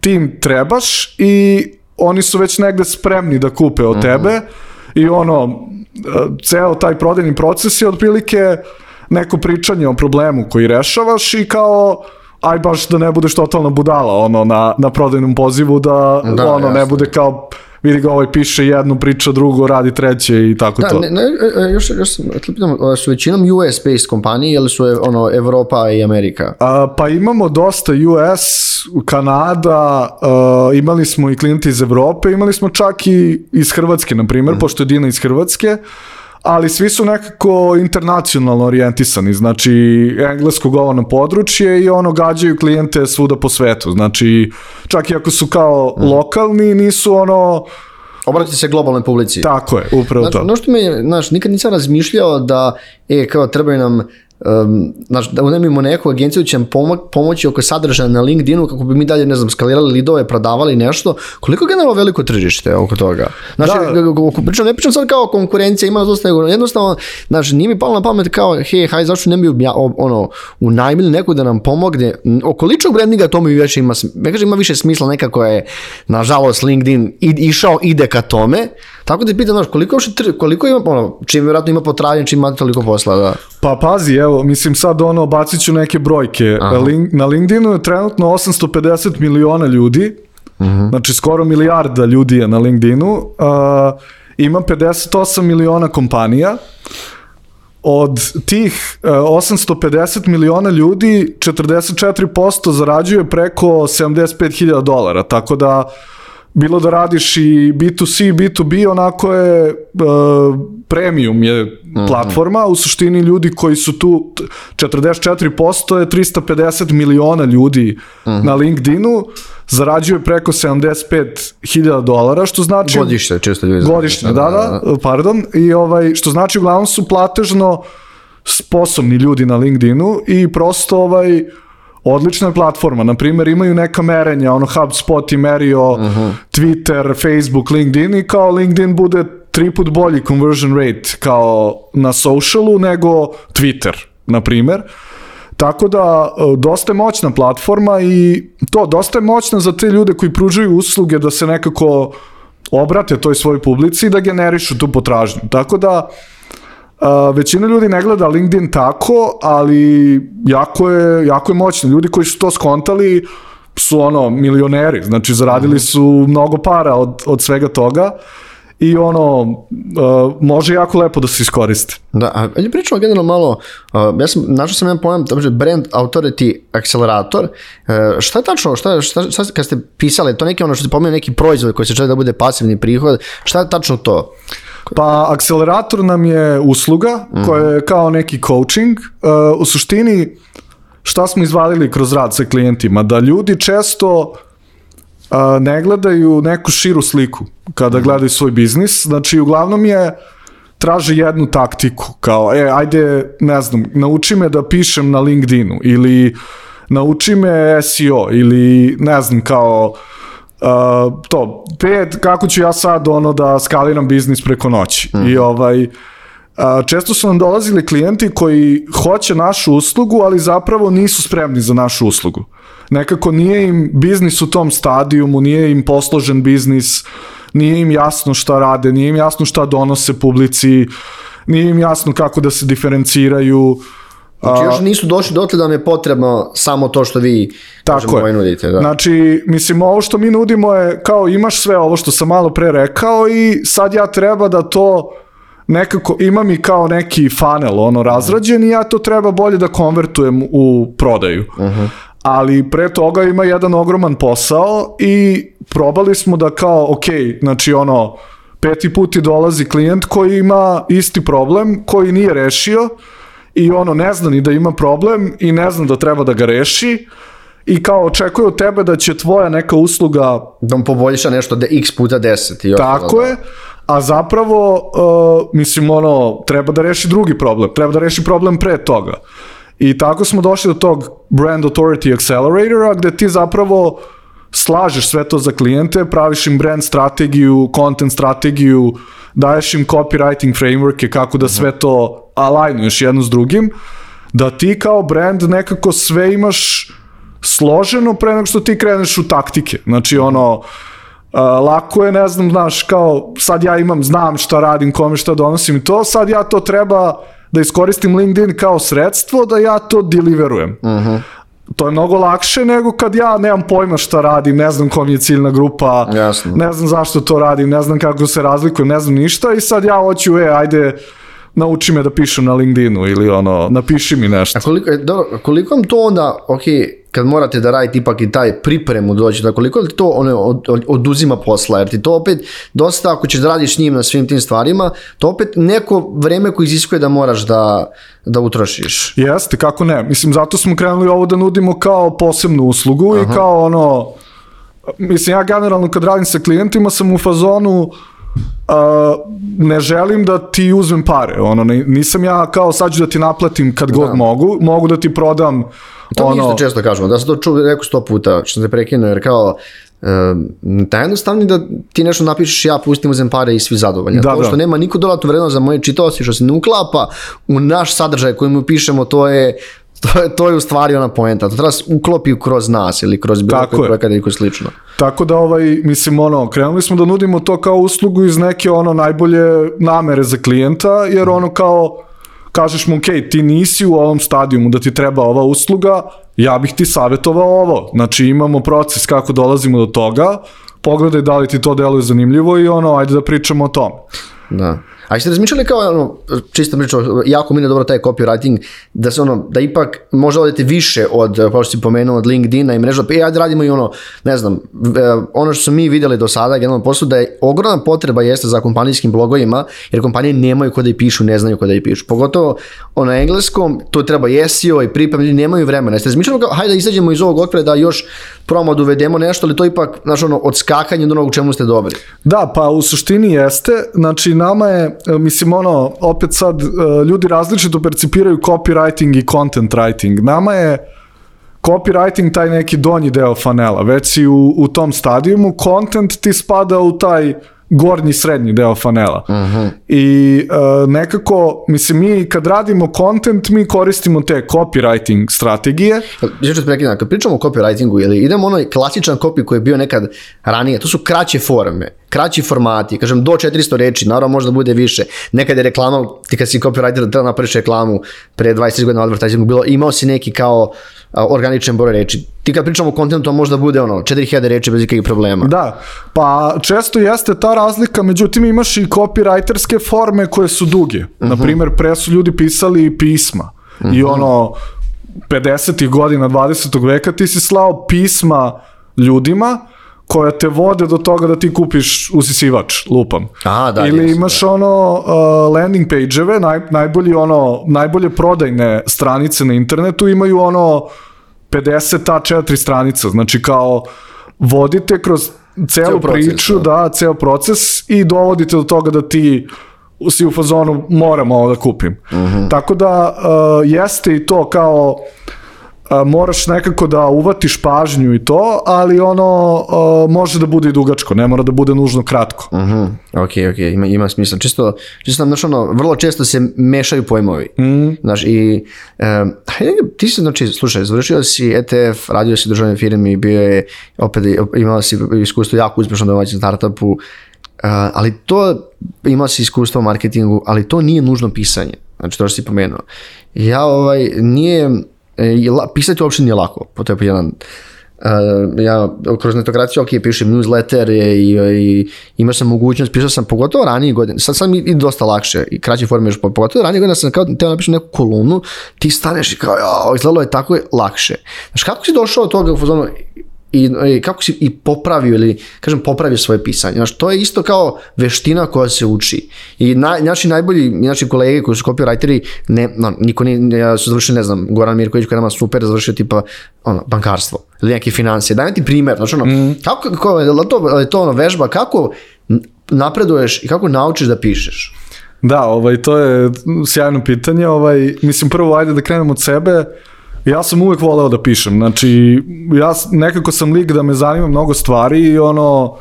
ti im trebaš i oni su već negde spremni da kupe od tebe i ono, ceo taj prodajni proces je otprilike neko pričanje o problemu koji rešavaš i kao aj baš da ne budeš totalna budala ono na, na prodajnom pozivu da, Da, ono ne jasno. bude kao vidi ga ovaj piše jednu priča drugo radi treće i tako Da, to ne, ne, e, e, još, još sam, pitam, su većinom US-based kompanije ili su e, ono, Evropa i Amerika? A, pa imamo dosta US, Kanada, a, imali smo i klijente iz Evrope, imali smo čak i iz Hrvatske, na primjer, pošto je Dina iz Hrvatske, ali svi su nekako internacionalno orijentisani, znači englesko govorno područje i ono gađaju klijente svuda po svetu, znači čak i ako su kao lokalni, nisu ono, Obratite se globalnoj publici. tako je, upravo Znači, to. ono što me, znaš, nikad nisam razmišljao da, e, kao trebaju nam, um, znaš, da unemimo neku agenciju će nam pomo pomoći oko sadržaja na LinkedInu kako bi mi dalje, ne znam, skalirali lidove, prodavali nešto. Koliko je generalno veliko tržište oko toga? Znači, Da. pričam, ne pričam sad kao konkurencija, ima dosta, nego jednostavno, znaš, nije mi palo na pamet kao, hej, haj, zašto ne bi obja, ono, unajmili nekog da nam pomogne. Oko ličnog brandinga to mi više ima, ne kažem, ima više smisla nekako je, nažalost, LinkedIn i, išao, ide ka tome, tako da pitam, znaš, koliko, koliko ima, ono, čim vjerojatno ima potražnje, čim ima toliko posla, da. Pa pazi, evo, mislim sad ono, bacit ću neke brojke. Link, na LinkedInu je trenutno 850 miliona ljudi, znači skoro milijarda ljudi je na LinkedInu, uh, ima 58 miliona kompanija, od tih uh, 850 miliona ljudi 44% zarađuje preko 75.000 dolara, tako da bilo da radiš i B2C i B2B, onako je uh, premium je platforma, u suštini ljudi koji su tu, t- 44% je 350 miliona ljudi na LinkedInu, zarađuje preko 75.000 dolara, što znači... Godište, često ljudi. Godišnje, da, da, pardon. I ovaj, što znači uglavnom su platežno sposobni ljudi na LinkedInu i prosto ovaj, odlična je platforma. Na primjer, imaju neka merenja, ono HubSpot i merio Twitter, Facebook, LinkedIn i kao LinkedIn bude tri put bolji conversion rate kao na socialu nego Twitter, na primjer. Tako da, e, dosta je moćna platforma i to, dosta je moćna za te ljude koji pružaju usluge da se nekako obrate toj svojoj publici i da generišu tu potražnju. Tako da, a, većina ljudi ne gleda LinkedIn tako, ali jako je, jako je moćno. Ljudi koji su to skontali su ono milioneri, znači zaradili su mnogo para od, od svega toga i ono, a, može jako lepo da se iskoriste. Da, a ajde pričamo generalno malo, uh, ja sam, našao sam jedan pojam, to je brand authority accelerator, uh, šta je tačno, šta, šta, šta, kad ste pisali, to neki ono što ste pomenuli, neki proizvod koji se čeka da bude pasivni prihod, šta je tačno to? Pa akcelerator nam je usluga koja je kao neki coaching. Uh, u suštini šta smo izvalili kroz rad sa klijentima? Da ljudi često uh, ne gledaju neku širu sliku kada gledaju svoj biznis. Znači uglavnom je traže jednu taktiku kao e ajde ne znam nauči me da pišem na LinkedInu ili nauči me SEO ili ne znam kao uh, to, pet, kako ću ja sad ono da skaliram biznis preko noći. Mm. I ovaj, a, često su nam dolazili klijenti koji hoće našu uslugu, ali zapravo nisu spremni za našu uslugu. Nekako nije im biznis u tom stadijumu, nije im posložen biznis, nije im jasno šta rade, nije im jasno šta donose publici, nije im jasno kako da se diferenciraju. Znači još nisu došli dotle da nam je potrebno samo to što vi Tako je. nudite. Da. Znači, mislim, ovo što mi nudimo je kao imaš sve ovo što sam malo pre rekao i sad ja treba da to nekako, imam i kao neki funnel ono razrađen i ja to treba bolje da konvertujem u prodaju. Uh -huh. Ali pre toga ima jedan ogroman posao i probali smo da kao, ok, znači ono, peti put dolazi klijent koji ima isti problem, koji nije rešio i ono ne zna ni da ima problem i ne zna da treba da ga reši i kao očekuje od tebe da će tvoja neka usluga da mu poboljša nešto da x puta 10 i tako da. je a zapravo uh, mislim ono treba da reši drugi problem treba da reši problem pre toga i tako smo došli do tog brand authority acceleratora gde ti zapravo slažeš sve to za klijente, praviš im brand strategiju, content strategiju, daješ im copywriting frameworke kako da sve to alignuješ jedno s drugim, da ti kao brand nekako sve imaš složeno pre nego što ti kreneš u taktike. Znači ono, lako je, ne znam, znaš, kao sad ja imam, znam šta radim, kome šta donosim i to, sad ja to treba da iskoristim LinkedIn kao sredstvo da ja to deliverujem. Uh -huh. To je mnogo lakše nego kad ja nemam pojma šta radim, ne znam kom je ciljna grupa, Jasno. ne znam zašto to radim, ne znam kako se razlikujem, ne znam ništa i sad ja hoću, e, ajde, nauči me da pišem na LinkedInu ili ono, napiši mi nešto. A koliko, dobro, koliko vam to onda, ok, kad morate da radite ipak i taj pripremu doći, da koliko to ono, od, od, oduzima posla, jer ti to opet dosta, ako ćeš da radiš s njim na svim tim stvarima, to opet neko vreme koje iziskuje da moraš da, da utrošiš. Jeste, kako ne. Mislim, zato smo krenuli ovo da nudimo kao posebnu uslugu Aha. i kao ono, mislim, ja generalno kad radim sa klijentima sam u fazonu, Uh, ne želim da ti uzmem pare, ono, nisam ja kao sad ću da ti naplatim kad god da. mogu, mogu da ti prodam To ono... mi isto često kažemo, da sam to čuo rekao sto puta, što se prekinuo, jer kao, da jednostavni da ti nešto napišeš ja pustim uzem pare i svi zadovoljni. Da, to da. što nema niko dodatnu vrednost za moje čitaoci što se ne uklapa u naš sadržaj koji mu pišemo to je to je, to je u stvari ona poenta. To treba se uklopi kroz nas ili kroz bilo koji projekat ili koji slično. Tako da, ovaj, mislim, ono, krenuli smo da nudimo to kao uslugu iz neke ono najbolje namere za klijenta, jer ono kao kažeš mu, ok, ti nisi u ovom stadijumu da ti treba ova usluga, ja bih ti savjetovao ovo. Znači imamo proces kako dolazimo do toga, pogledaj da li ti to deluje zanimljivo i ono, ajde da pričamo o tome. Da. A ste razmišljali kao, ono, čisto pričao, jako mi je dobro taj copywriting, da se ono, da ipak možda odete više od, kao što si pomenuo, od LinkedIna i mreža, pa e, ajde radimo i ono, ne znam, e, ono što smo mi videli do sada, generalno poslu, da je ogromna potreba jeste za kompanijskim blogovima, jer kompanije nemaju kod da i pišu, ne znaju kod da i pišu. Pogotovo ono engleskom, to treba SEO i priprem, ljudi nemaju vremena. Jeste razmišljali kao, hajde da izađemo iz ovog okvira da još probamo da uvedemo nešto, ali to ipak, znaš, ono, odskakanje od onog čemu ste dobri. Da, pa u suštini jeste, znači nama je, e, mislim, ono, opet sad, e, ljudi različito percipiraju copywriting i content writing. Nama je copywriting taj neki donji deo fanela, već si u, u tom stadijumu, content ti spada u taj gornji srednji deo fanela. Uh mhm. -huh. I uh, nekako, mislim, mi kad radimo content, mi koristimo te copywriting strategije. Znači, ću prekidam, kad pričamo o copywritingu, ili idemo onaj klasičan copy koji je bio nekad ranije, to su kraće forme, kraći formati, kažem do 400 reči, naravno možda bude više. Nekad je reklama, ti kad si copywriter treba napraviš reklamu pre 20 godina advertisingu, bilo, imao si neki kao uh, organičan broj reči. Ti kad pričamo o kontentu, to možda bude ono 4000 reči bez ikakvih problema. Da, pa često jeste ta razlika, međutim imaš i copywriterske forme koje su duge. Uh -huh. Naprimer, pre su ljudi pisali pisma uh -huh. i mhm. ono 50. godina 20. veka ti si slao pisma ljudima koja te vode do toga da ti kupiš usisivač, lupam. A, da, Ili imaš da. ono uh, landing page-eve, naj, najbolji ono, najbolje prodajne stranice na internetu imaju ono 50 A4 stranica, znači kao vodite kroz celu proces, priču, da. da, ceo proces i dovodite do toga da ti si u fazonu moram ovo da kupim. Mhm. -huh. Tako da uh, jeste i to kao uh, moraš nekako da uvatiš pažnju i to, ali ono a, može da bude i dugačko, ne mora da bude nužno kratko. Uh -huh. Ok, ok, ima, ima smisla. Čisto, čisto znaš, ono, vrlo često se mešaju pojmovi. Mm. Znaš, i um, ti si, znači, slušaj, završio si ETF, radio si u državnoj firmi, bio je, opet imao si iskustvo jako uspešno domaćem startupu, uh, ali to, imao si iskustvo u marketingu, ali to nije nužno pisanje. Znači, to što si pomenuo. Ja, ovaj, nije, e, pisati uopšte nije lako, po je jedan Uh, ja kroz netokraciju, ok, pišem newsletter i, i imao sam mogućnost, pisao sam pogotovo ranije godine, sad sam i, i dosta lakše i kraće forme još, pogotovo ranije godine sam kao teo napišem neku kolumnu, ti staneš i kao, ja, izgledalo je tako lakše. Znaš, kako si došao od toga u fazonu, i, i kako si i popravio ili kažem popravio svoje pisanje. Znaš, to je isto kao veština koja se uči. I na, naši najbolji, naši kolege koji su copywriteri, ne, no, niko nije, ja su završili, ne znam, Goran Mirković koji nama super završio tipa ono, bankarstvo ili neke financije. Daj ti primer, znači ono, mm. kako, kako je to, je to ono vežba, kako napreduješ i kako naučiš da pišeš? Da, ovaj, to je sjajno pitanje. Ovaj, mislim, prvo, ajde da krenemo od sebe. Ja sam uvek voleo da pišem, znači ja nekako sam lik da me zanima mnogo stvari i ono,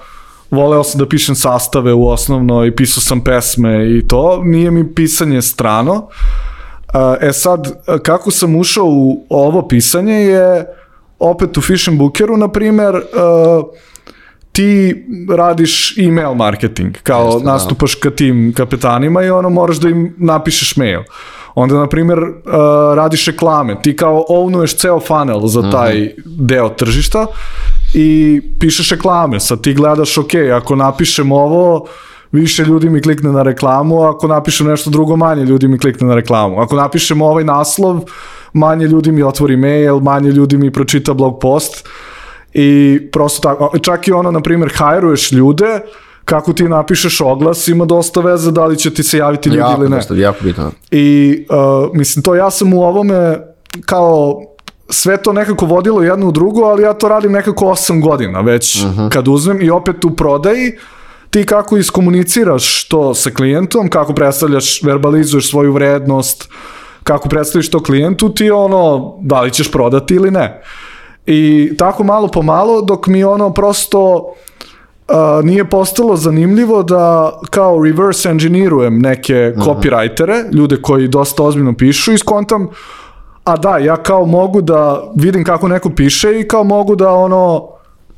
voleo sam da pišem sastave u osnovno i pisao sam pesme i to, nije mi pisanje strano. E sad, kako sam ušao u ovo pisanje je opet u Fish and Bookeru, na primer, ti radiš email marketing, kao Jeste, da. nastupaš da. ka tim kapetanima i ono moraš da im napišeš mail. Uh, onda, na primjer, uh, radiš reklame, ti kao ownuješ ceo funnel za taj mm -hmm. deo tržišta i pišeš reklame, sad ti gledaš, ok, ako napišem ovo, više ljudi mi klikne na reklamu, ako napišem nešto drugo, manje ljudi mi klikne na reklamu. Ako napišem ovaj naslov, manje ljudi mi otvori mail, manje ljudi mi pročita blog post i prosto tako, čak i ono, na primjer, hajruješ ljude, uh, kako ti napišeš oglas ima dosta veze da li će ti se javiti ljudi jako, ili ne. Dosta, jako bitno. I uh, mislim, to ja sam u ovome kao sve to nekako vodilo jedno u drugo, ali ja to radim nekako 8 godina već uh mhm. -huh. kad uzmem i opet u prodaji ti kako iskomuniciraš to sa klijentom, kako predstavljaš, verbalizuješ svoju vrednost, kako predstaviš to klijentu, ti ono, da li ćeš prodati ili ne. I tako malo po malo, dok mi ono prosto uh, nije postalo zanimljivo da kao reverse engineerujem neke -huh. copywritere, ljude koji dosta ozbiljno pišu i skontam a da, ja kao mogu da vidim kako neko piše i kao mogu da ono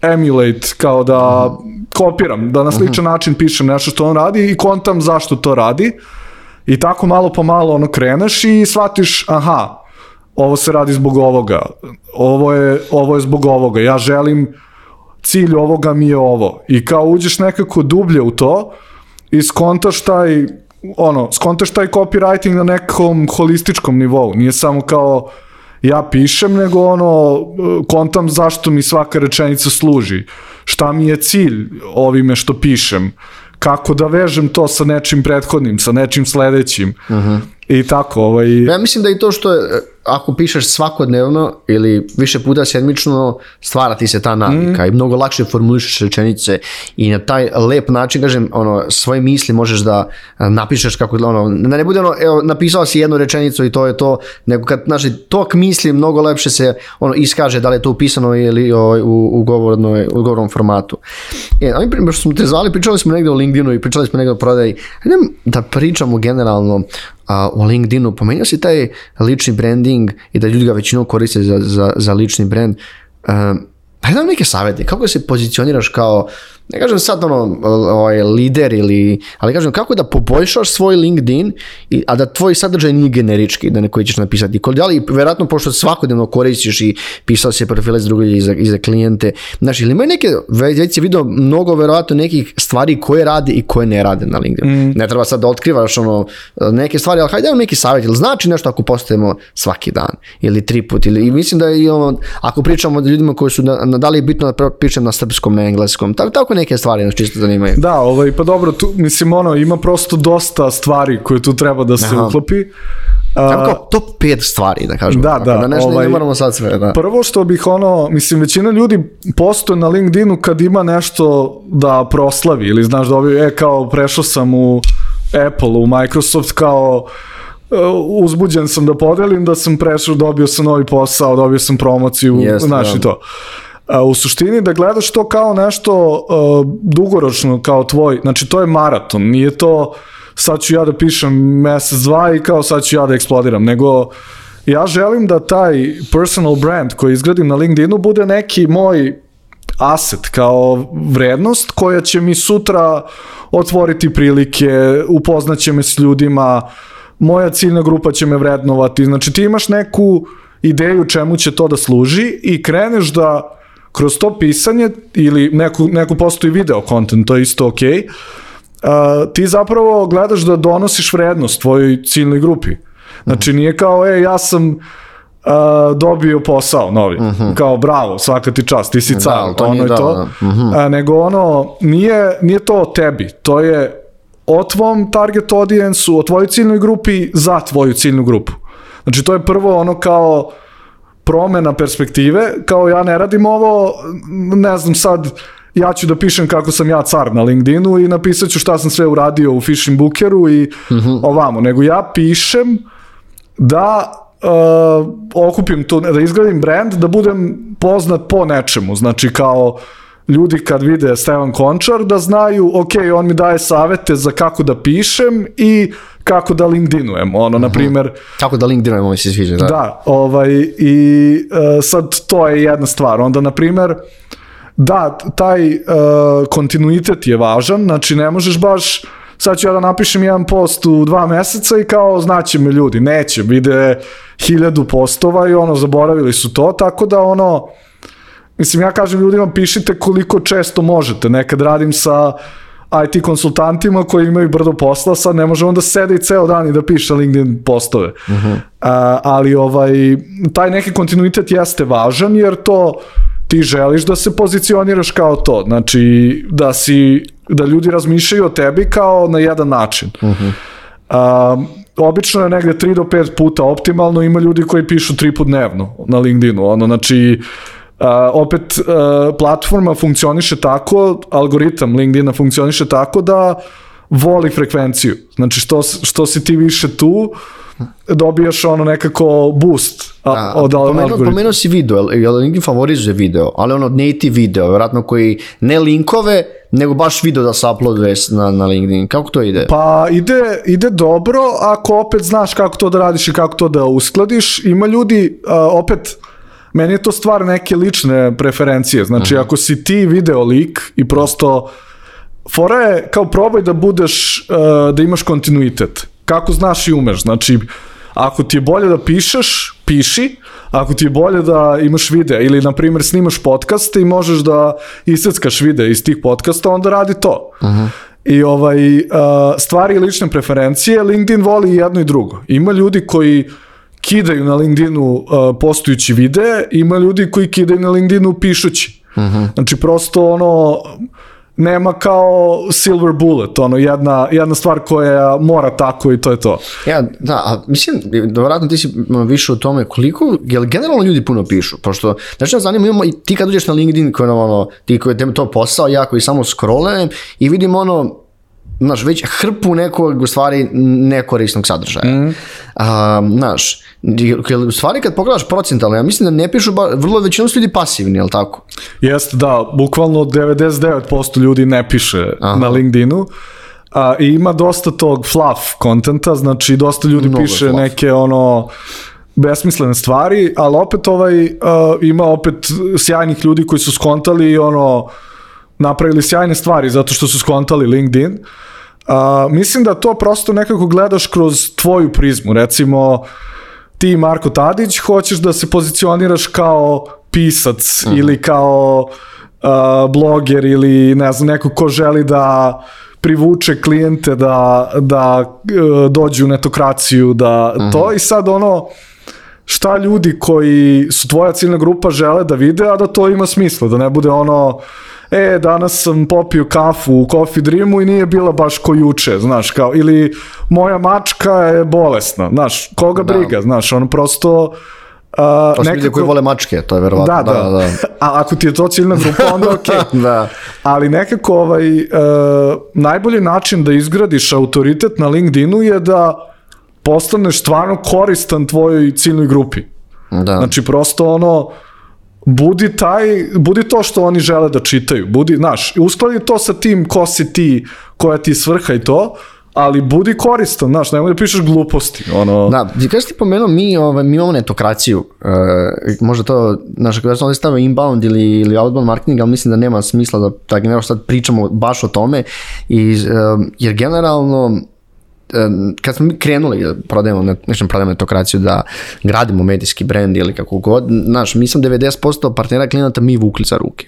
emulate, kao da -huh. kopiram, da na sličan -huh. način pišem nešto što on radi i kontam zašto to radi. I tako malo po malo ono kreneš i shvatiš, aha, ovo se radi zbog ovoga, ovo je, ovo je zbog ovoga, ja želim cilj ovoga mi je ovo. I kao uđeš nekako dublje u to i skontaš taj ono, skontaš taj copywriting na nekom holističkom nivou. Nije samo kao ja pišem, nego ono, kontam zašto mi svaka rečenica služi. Šta mi je cilj ovime što pišem. Kako da vežem to sa nečim prethodnim, sa nečim sledećim. Uh -huh. I tako, ovaj... Ja mislim da i to što je ako pišeš svakodnevno ili više puta sedmično, stvara ti se ta navika mm. i mnogo lakše formulišeš rečenice i na taj lep način, kažem, ono, svoje misli možeš da napišeš kako, ono, da ne bude ono, evo, napisao si jednu rečenicu i to je to, nego kad, znači, tok misli mnogo lepše se, ono, iskaže da li je to upisano ili o, ovaj, u, u, govornoj, u govornom formatu. E, ovim primjer što smo te zvali, pričali smo negde o LinkedInu i pričali smo negde o prodaji, da pričamo generalno a, o LinkedInu, pomenuo si taj lični branding i da ljudi ga većinom koriste za, za, za lični brand. Um, pa jedan neke savjeti, kako se pozicioniraš kao ne kažem sad ono, ovaj, lider ili, ali kažem kako da poboljšaš svoj LinkedIn, i, a da tvoj sadržaj nije generički, da neko ćeš napisati. Ali verovatno pošto svakodnevno koristiš i pisao se profile za druge i za, i za klijente, znači ili imaju neke, već si vidio mnogo verovatno nekih stvari koje rade i koje ne rade na LinkedIn. Mm. Ne treba sad da otkrivaš ono, neke stvari, ali hajde neki savjet, ili znači nešto ako postajemo svaki dan, ili tri put, ili i mislim da i ono, ako pričamo o ljudima koji su, na, na, da li je bitno da pričam na srpskom, na engleskom, tako, tako neke stvari nas čisto zanimaju. Da, ovaj, pa dobro, tu, mislim, ono, ima prosto dosta stvari koje tu treba da se Aha. uklopi. Samo kao top 5 stvari, da kažemo. Da, da. Da nešto ovaj, ne moramo sad sve, da. Prvo što bih ono, mislim, većina ljudi postoje na LinkedInu kad ima nešto da proslavi ili znaš da ovi, e, kao prešao sam u Apple, u Microsoft, kao uzbuđen sam da podelim, da sam prešao, dobio sam novi posao, dobio sam promociju, Jeste, znaš da. i to. A, u suštini da gledaš to kao nešto uh, dugoročno, kao tvoj, znači to je maraton, nije to sad ću ja da pišem mesec, dva i kao sad ću ja da eksplodiram, nego ja želim da taj personal brand koji izgradim na LinkedInu bude neki moj aset kao vrednost koja će mi sutra otvoriti prilike, upoznaće me s ljudima, moja ciljna grupa će me vrednovati. Znači ti imaš neku ideju čemu će to da služi i kreneš da kroz to pisanje ili neku, neku postoji video content, to je isto okej, okay, uh, ti zapravo gledaš da donosiš vrednost tvojoj ciljnoj grupi. Znači nije kao, e, ja sam uh, dobio posao novi. Uh -huh. Kao bravo, svaka ti čast, ti si car, ali to ono i da, to. da. Mhm. A, nego ono, nije, nije to o tebi, to je o tvom target audience-u, o tvojoj ciljnoj grupi za tvoju ciljnu grupu. Znači to je prvo ono kao promena perspektive, kao ja ne radim ovo, ne znam sad, ja ću da pišem kako sam ja car na LinkedInu i napisat ću šta sam sve uradio u Fishing Bookeru i mm -hmm. ovamo, nego ja pišem da uh, okupim tu, da izgradim brand, da budem poznat po nečemu, znači kao ljudi kad vide Stevan Končar da znaju, ok, on mi daje savete za kako da pišem i kako da LinkedInujem, ono, na primer... Kako da LinkedInujem, mi se sviđa, da. Da, ovaj, i uh, sad to je jedna stvar. Onda, na primer, da, taj uh, kontinuitet je važan, znači ne možeš baš sad ću ja da napišem jedan post u dva meseca i kao znaće me ljudi, neće, vide hiljadu postova i ono, zaboravili su to, tako da ono, mislim ja kažem ljudima pišite koliko često možete, nekad radim sa IT konsultantima koji imaju brdo posla, sad ne može onda sede i ceo dan i da piše LinkedIn postove. Uh -huh. A, ali ovaj, taj neki kontinuitet jeste važan jer to ti želiš da se pozicioniraš kao to, znači da si da ljudi razmišljaju o tebi kao na jedan način. Uh -huh. A, obično je negde 3 do 5 puta optimalno, ima ljudi koji pišu 3 put dnevno na LinkedInu, ono, znači Uh, opet uh, platforma funkcioniše tako, algoritam LinkedIna funkcioniše tako da voli frekvenciju. Znači što, što si ti više tu, dobijaš ono nekako boost a, A, od pomenuo, algoritma. pomenuo si video, jel LinkedIn favorizuje video, ali ono native video, vjerojatno koji ne linkove, nego baš video da se uploaduje na, na LinkedIn. Kako to ide? Pa ide, ide dobro ako opet znaš kako to da radiš i kako to da uskladiš. Ima ljudi, uh, opet, meni je to stvar neke lične preferencije. Znači, uh -huh. ako si ti video lik i prosto fora je kao probaj da budeš, uh, da imaš kontinuitet. Kako znaš i umeš. Znači, ako ti je bolje da pišeš, piši, ako ti je bolje da imaš videa ili, na primjer, snimaš podcaste i možeš da iseckaš videa iz tih podcasta, onda radi to. Uh -huh. I ovaj, uh, stvari lične preferencije, LinkedIn voli jedno i drugo. Ima ljudi koji kidaju na LinkedInu uh, postojući videe, ima ljudi koji kidaju na LinkedInu pišući. Uh -huh. Znači, prosto ono, nema kao silver bullet, ono, jedna, jedna stvar koja mora tako i to je to. Ja, da, a mislim, vjerojatno ti si više u tome koliko, jel generalno ljudi puno pišu, pošto, znači, nas zanima, imamo i ti kad uđeš na LinkedIn, koji ono, ti koji je to posao, ja koji samo scrollujem i vidim ono, znaš, već hrpu nekog, u stvari, nekorisnog sadržaja. Mm. A, znaš, u stvari kad pogledaš procentalno, ja mislim da ne pišu, ba, vrlo većinom su ljudi pasivni, je li tako? Jeste, da, bukvalno 99% ljudi ne piše Aha. na LinkedInu. A, I ima dosta tog fluff kontenta, znači dosta ljudi Mnogo piše fluff. neke ono besmislene stvari, ali opet ovaj, uh, ima opet sjajnih ljudi koji su skontali i ono, napravili sjajne stvari zato što su skontali LinkedIn. Uh, mislim da to prosto nekako gledaš kroz tvoju prizmu. Recimo, ti Marko Tadić hoćeš da se pozicioniraš kao pisac uh -huh. ili kao uh, bloger ili ne znam, neko ko želi da privuče klijente da, da uh, dođu u netokraciju, da uh -huh. to i sad ono šta ljudi koji su tvoja ciljna grupa žele da vide, a da to ima smisla, da ne bude ono e, danas sam popio kafu u Coffee Dreamu i nije bila baš ko juče, znaš, kao, ili moja mačka je bolesna, znaš, koga da. briga, znaš, ono prosto... Uh, to su nekako... ljudi koji vole mačke, to je verovatno. Da, da. da, da. A ako ti je to ciljna grupa, onda ok. da. Ali nekako ovaj, uh, najbolji način da izgradiš autoritet na LinkedInu je da postaneš stvarno koristan tvojoj ciljnoj grupi. Da. Znači, prosto ono, budi taj, budi to što oni žele da čitaju, budi, znaš, uskladi to sa tim ko si ti, koja ti svrha i to, ali budi koristan, znaš, nemoj da pišeš gluposti, ono... Da, kažeš ti pomenuo, mi, ovaj, mi imamo netokraciju, uh, možda to, znaš, sam ovdje stavio inbound ili, ili outbound marketing, ali mislim da nema smisla da, da ne sad pričamo baš o tome, i, uh, jer generalno, kad smo mi krenuli da prodajemo, ne, nećemo prodajemo netokraciju, da gradimo medijski brand ili kako god, znaš, mi sam 90% partnera klijenata mi vukli za ruke.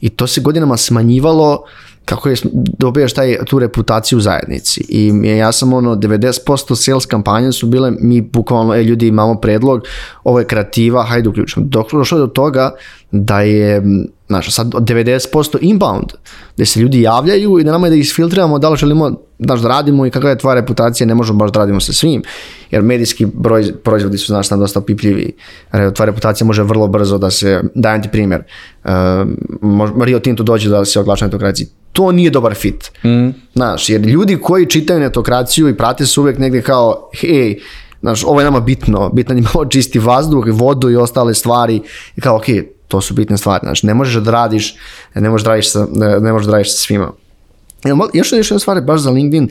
I to se godinama smanjivalo kako je dobijaš taj, tu reputaciju u zajednici. I ja sam ono, 90% sales kampanje su bile, mi bukvalno, e, ljudi imamo predlog, ovo je kreativa, hajde uključimo. Dok došlo do toga da je, znaš, sad 90% inbound, gde se ljudi javljaju i da nama je da isfiltriramo da li želimo znaš, da radimo i kakva je tvoja reputacija, ne možemo baš da radimo sa svim, jer medijski broj, proizvodi su, znaš, dosta pipljivi. Tvoja reputacija može vrlo brzo da se, dajem ti primjer, uh, Rio Tinto dođe da se oglaša netokraciji. To nije dobar fit. Mm. Znaš, jer ljudi koji čitaju netokraciju i prate se uvek negde kao, hej, znaš, ovo je nama bitno, bitno je malo čisti vazduh, vodu i ostale stvari, i kao, ok, to su bitne stvari, znaš, ne možeš da radiš, ne možeš da radiš sa, ne možeš da radiš sa svima. Još još jedna stvar baš za LinkedIn,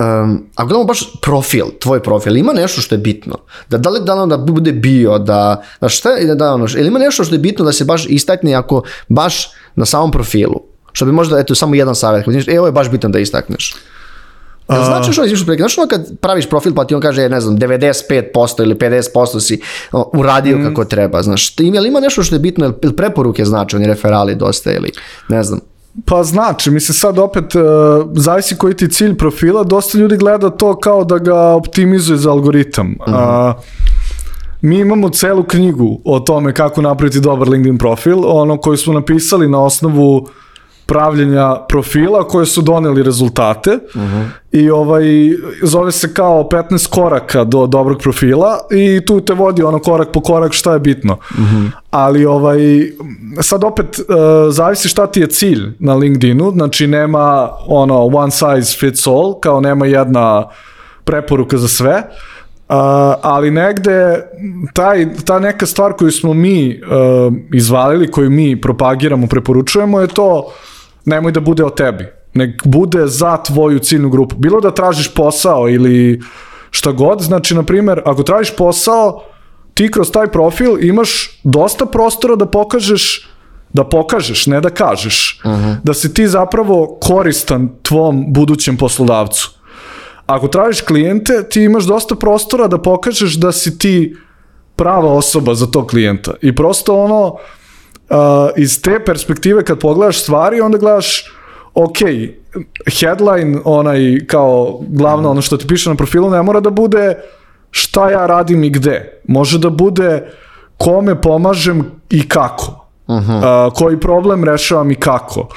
um, ako gledamo baš profil, tvoj profil, ima nešto što je bitno. Da, da li da, da bude bio, da, da šta je, da, ono, ili ima nešto što je bitno da se baš istakne ako baš na samom profilu. Što bi možda, eto, samo jedan savjet, e, ovo je baš bitno da istakneš. Jel znači što izviš preki? Znaš ono kad praviš profil pa ti on kaže, ne znam, 95% ili 50% si uradio mm. kako treba, znaš. Ima ima nešto što je bitno, ili preporuke znači, oni referali dosta ili ne znam. Pa znači, mislim sad opet, uh, zavisi koji ti cilj profila, dosta ljudi gleda to kao da ga optimizuje za algoritam. Mm -hmm. uh, mi imamo celu knjigu o tome kako napraviti dobar LinkedIn profil, ono koju smo napisali na osnovu pravljenja profila koje su doneli rezultate uh -huh. i ovaj zove se kao 15 koraka do dobrog profila i tu te vodi ono korak po korak šta je bitno. Uh -huh. Ali ovaj sad opet uh, zavisi šta ti je cilj na LinkedInu, znači nema ono one size fits all, kao nema jedna preporuka za sve. Uh, ali negde taj, ta neka stvar koju smo mi uh, izvalili, koju mi propagiramo, preporučujemo je to nemoj da bude o tebi. Nek bude za tvoju ciljnu grupu. Bilo da tražiš posao ili šta god, znači, na primer, ako tražiš posao, ti kroz taj profil imaš dosta prostora da pokažeš da pokažeš, ne da kažeš, uh -huh. da si ti zapravo koristan tvom budućem poslodavcu. Ako tražiš klijente, ti imaš dosta prostora da pokažeš da si ti prava osoba za tog klijenta. I prosto ono, iz te perspektive kad pogledaš stvari, onda gledaš ok, headline, onaj kao glavno ono što ti piše na profilu, ne mora da bude šta ja radim i gde. Može da bude kome pomažem i kako. Uh -huh. uh, koji problem rešavam i kako.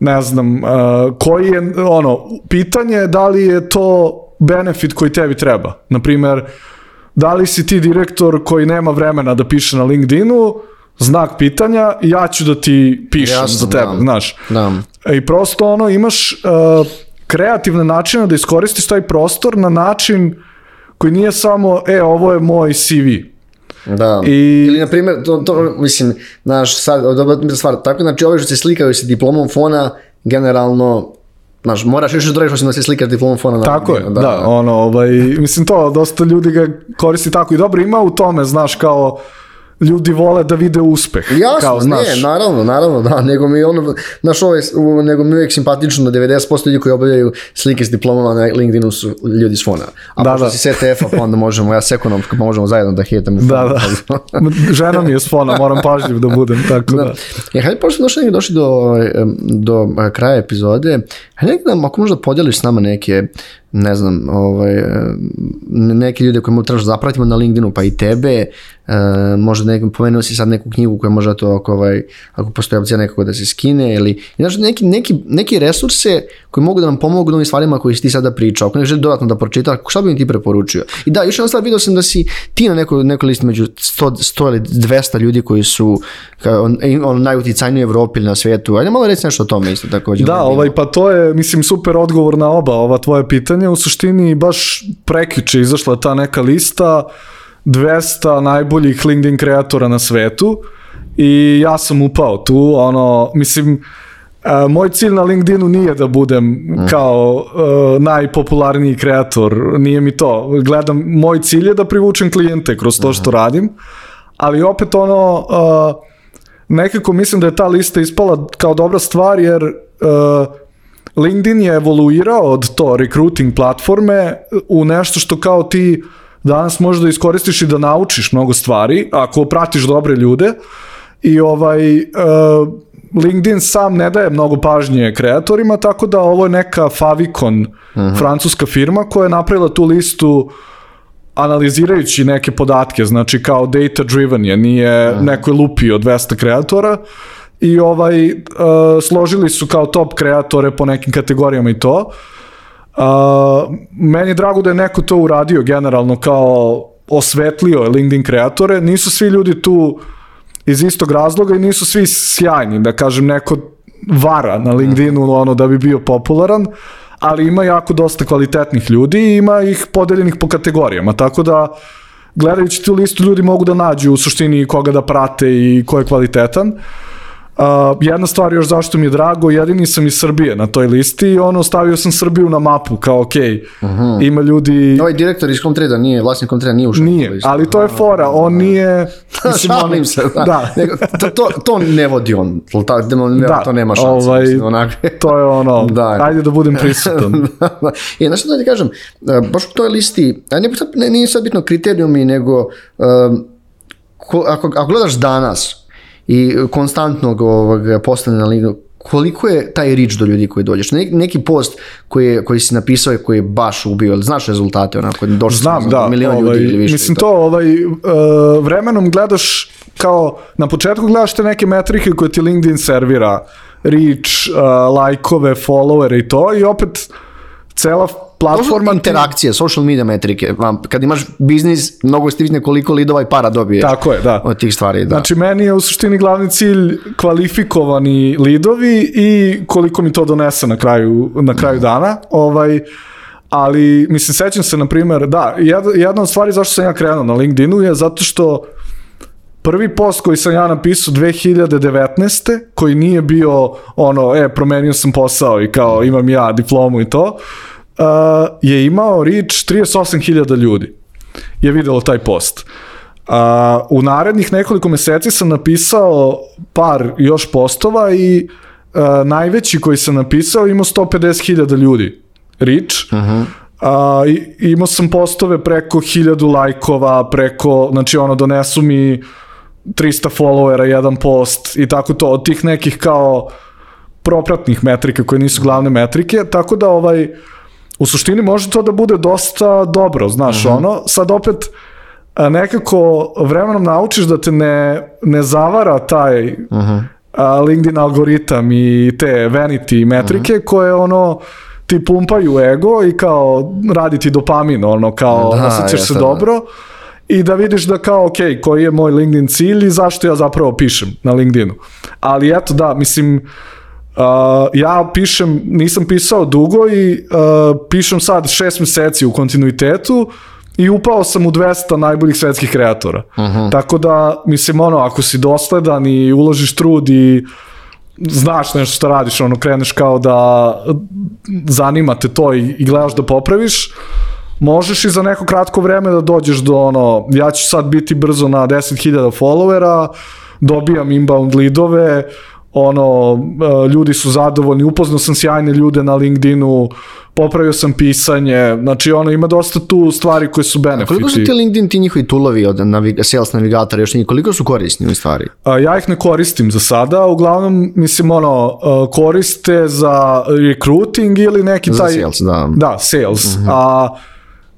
Ne znam, uh, koji je, ono, pitanje je da li je to benefit koji tebi treba. Naprimer, da li si ti direktor koji nema vremena da piše na LinkedInu, znak pitanja, ja ću da ti pišem Jasno, za tebe, da. znaš. Da. I prosto ono, imaš uh, kreativne načine da iskoristiš taj prostor na način koji nije samo, e, ovo je moj CV. Da. I... Ili, na primjer, to, to, mislim, znaš, sad, dobra stvar, tako, znači, ovi što se slikaju sa diplomom fona, generalno, Znaš, moraš još da osim da se slikaš diplomom fona. Tako je, da, da, da, ono, ovaj, mislim to, dosta ljudi ga koristi tako i dobro, ima u tome, znaš, kao, ljudi vole da vide uspeh. Jasno, kao, znaš. ne, naravno, naravno, da, nego mi ono, znaš, ovo je, nego mi uvijek simpatično da 90% ljudi koji obavljaju slike s diplomama na LinkedInu su ljudi s fona. A da, pošto da. si STF-a, pa onda možemo, ja s ekonomska, pa možemo zajedno da hitam. Da, da. Žena mi je s fona, moram pažljiv da budem, tako da. da. Ja, hajde, pošto došli, došli do, ovaj, do kraja epizode, hajde da, ako možda podeliš s nama neke ne znam, ovaj, neke ljude koje trebaš da zapratimo na LinkedInu, pa i tebe, e, možda nekom, pomenuo si sad neku knjigu koja možda to, ako, ovaj, ako postoji opcija nekako da se skine, ili znaš, neki, neki, neki resurse koji mogu da nam pomogu u ovim stvarima koji si ti sada pričao, ako ne želi dodatno da pročita, šta bi mi ti preporučio? I da, još jedna stvar, vidio sam da si ti na nekoj, nekoj listi među 100, 100 ili 200 ljudi koji su kao, on, on najuticajniji u Evropi ili na svijetu. Ajde malo reći nešto o tome isto također. Da, ovaj, pa to je, mislim, super odgovor na oba ova tvoja pitanja je u suštini baš prekjuče izašla ta neka lista 200 najboljih LinkedIn kreatora na svetu i ja sam upao tu, ono, mislim, Uh, moj cilj na LinkedInu nije da budem mm. kao uh, najpopularniji kreator, nije mi to. Gledam, moj cilj je da privučem klijente kroz to što mm. radim, ali opet ono, uh, nekako mislim da je ta lista ispala kao dobra stvar jer uh, LinkedIn je evoluirao od to recruiting platforme u nešto što kao ti danas možeš da iskoristiš i da naučiš mnogo stvari ako pratiš dobre ljude i ovaj uh, LinkedIn sam ne daje mnogo pažnje kreatorima, tako da ovo je neka Favicon, uh mhm. -huh. francuska firma koja je napravila tu listu analizirajući neke podatke, znači kao data driven je, nije uh mhm. -huh. nekoj lupi od 200 kreatora i ovaj uh, složili su kao top kreatore po nekim kategorijama i to. Uh, meni je drago da je neko to uradio generalno kao osvetlio LinkedIn kreatore, nisu svi ljudi tu iz istog razloga i nisu svi sjajni, da kažem neko vara na LinkedInu ono da bi bio popularan, ali ima jako dosta kvalitetnih ljudi i ima ih podeljenih po kategorijama, tako da gledajući tu listu ljudi mogu da nađu u suštini koga da prate i ko je kvalitetan. Uh, Uh, jedna stvar još zašto mi je drago, jedini sam iz Srbije na toj listi i ono, stavio sam Srbiju na mapu, kao ok, uh -huh. ima ljudi... Ovaj direktor iz Comtrade nije, vlasnik Comtrade nije ušao. Nije, ali to je fora, on nije... Mislim, Šalim se, da. da. to, to, to ne vodi on, ta, da, to nema šanse. Ovaj, mislim, to je ono, da. ajde da budem prisutan. da, da. I znaš što da ti kažem, baš u toj listi, a ne, nije sad bitno kriterijumi, nego um, ko, ako, ako gledaš danas, i konstantnog ovog, postane na ligu, koliko je taj rič do ljudi koji dođeš? Neki, neki post koji, je, koji si napisao i koji je baš ubio, ali znaš rezultate onako, došli Znam, da, milion ovaj, ljudi ili više. Mislim to, ovaj, uh, vremenom gledaš kao, na početku gledaš te neke metrike koje ti LinkedIn servira, reach, uh, lajkove, followere i to i opet cela platforma... interakcije, social media metrike. Kad imaš biznis, mnogo ste vidne koliko lidova i para dobiješ. Tako je, da. Od tih stvari, da. Znači, meni je u suštini glavni cilj kvalifikovani lidovi i koliko mi to donese na kraju, na kraju dana. Ovaj, ali, mislim, sećam se, na primjer, da, jedna od stvari zašto sam ja krenuo na LinkedInu je zato što prvi post koji sam ja napisao 2019. koji nije bio ono, e, promenio sam posao i kao imam ja diplomu i to, uh, je imao reach 38.000 ljudi je videlo taj post. Uh, u narednih nekoliko meseci sam napisao par još postova i uh, najveći koji sam napisao imao 150.000 ljudi reach. Uh -huh. Uh, imao sam postove preko 1000 lajkova, preko, znači ono, donesu mi 300 followera, jedan post i tako to, od tih nekih kao propratnih metrika koje nisu glavne metrike, tako da ovaj, u suštini može to da bude dosta dobro, znaš, mhm. -huh. ono, sad opet nekako vremenom naučiš da te ne, ne zavara taj mhm. -huh. a, LinkedIn algoritam i te vanity metrike mhm. -huh. koje ono ti pumpaju ego i kao radi ti dopamin, ono, kao da, osjećaš se da. dobro. I da vidiš da kao, ok, koji je moj LinkedIn cilj i zašto ja zapravo pišem na LinkedInu. Ali eto, da, mislim, uh, ja pišem, nisam pisao dugo i uh, pišem sad šest meseci u kontinuitetu i upao sam u 200 najboljih svetskih kreatora. Uh mhm. -huh. Tako da, mislim, ono, ako si dosledan i uložiš trud i znaš nešto što radiš, ono, kreneš kao da zanima te to i, i gledaš da popraviš, možeš i za neko kratko vreme da dođeš do ono, ja ću sad biti brzo na 10.000 followera, dobijam inbound lidove, ono, e, ljudi su zadovoljni, upoznao sam sjajne ljude na LinkedInu, popravio sam pisanje, znači ono, ima dosta tu stvari koje su benefiti. Koliko su ti LinkedIn ti njihovi tulovi od navig sales navigatora, još koliko su korisni u stvari? A, ja ih ne koristim za sada, uglavnom, mislim, ono, e, koriste za recruiting ili neki taj... Za sales, da. Da, sales. Uh mhm. -huh. A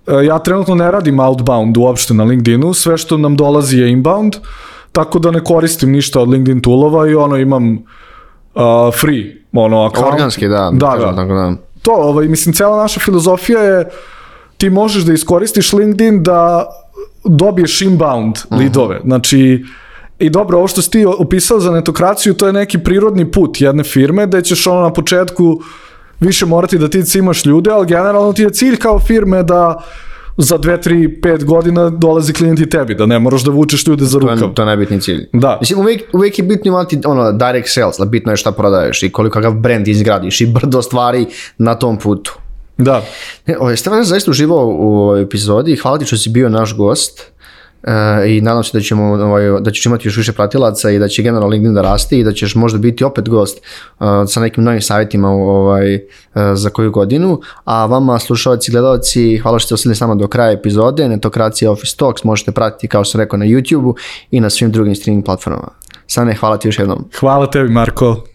E, ja trenutno ne radim outbound uopšte na LinkedInu, sve što nam dolazi je inbound, tako da ne koristim ništa od LinkedIn toolova i ono imam uh, free ono account. Organski, da. Da, da. Tako da. To, ovaj, mislim, cela naša filozofija je ti možeš da iskoristiš LinkedIn da dobiješ inbound uh mhm. -huh. lidove. Znači, I dobro, ovo što si ti opisao za netokraciju, to je neki prirodni put jedne firme, da ćeš ono na početku više morati da ti cimaš ljude, ali generalno ti je cilj kao firme da za 2, 3, 5 godina dolazi klijenti tebi, da ne moraš da vučeš ljude za To rukav. je, to je najbitniji cilj. Da. Mislim, uvijek, uvijek je bitno imati ono, direct sales, da bitno je šta prodaješ i koliko kakav brand izgradiš i brdo stvari na tom putu. Da. Ne, ovaj, Stefan, zaista uživao u ovoj epizodi. Hvala ti što si bio naš gost. E, I nadam se da, ćemo, ovaj, da ćeš imati još više pratilaca i da će generalno LinkedIn da raste i da ćeš možda biti opet gost uh, sa nekim novim savjetima ovaj, uh, za koju godinu. A vama, slušalci i gledalci, hvala što ste ostali s nama do kraja epizode. Netokracija Office Talks možete pratiti, kao što sam rekao, na YouTube-u i na svim drugim streaming platformama. Sane, hvala ti još jednom. Hvala tebi, Marko.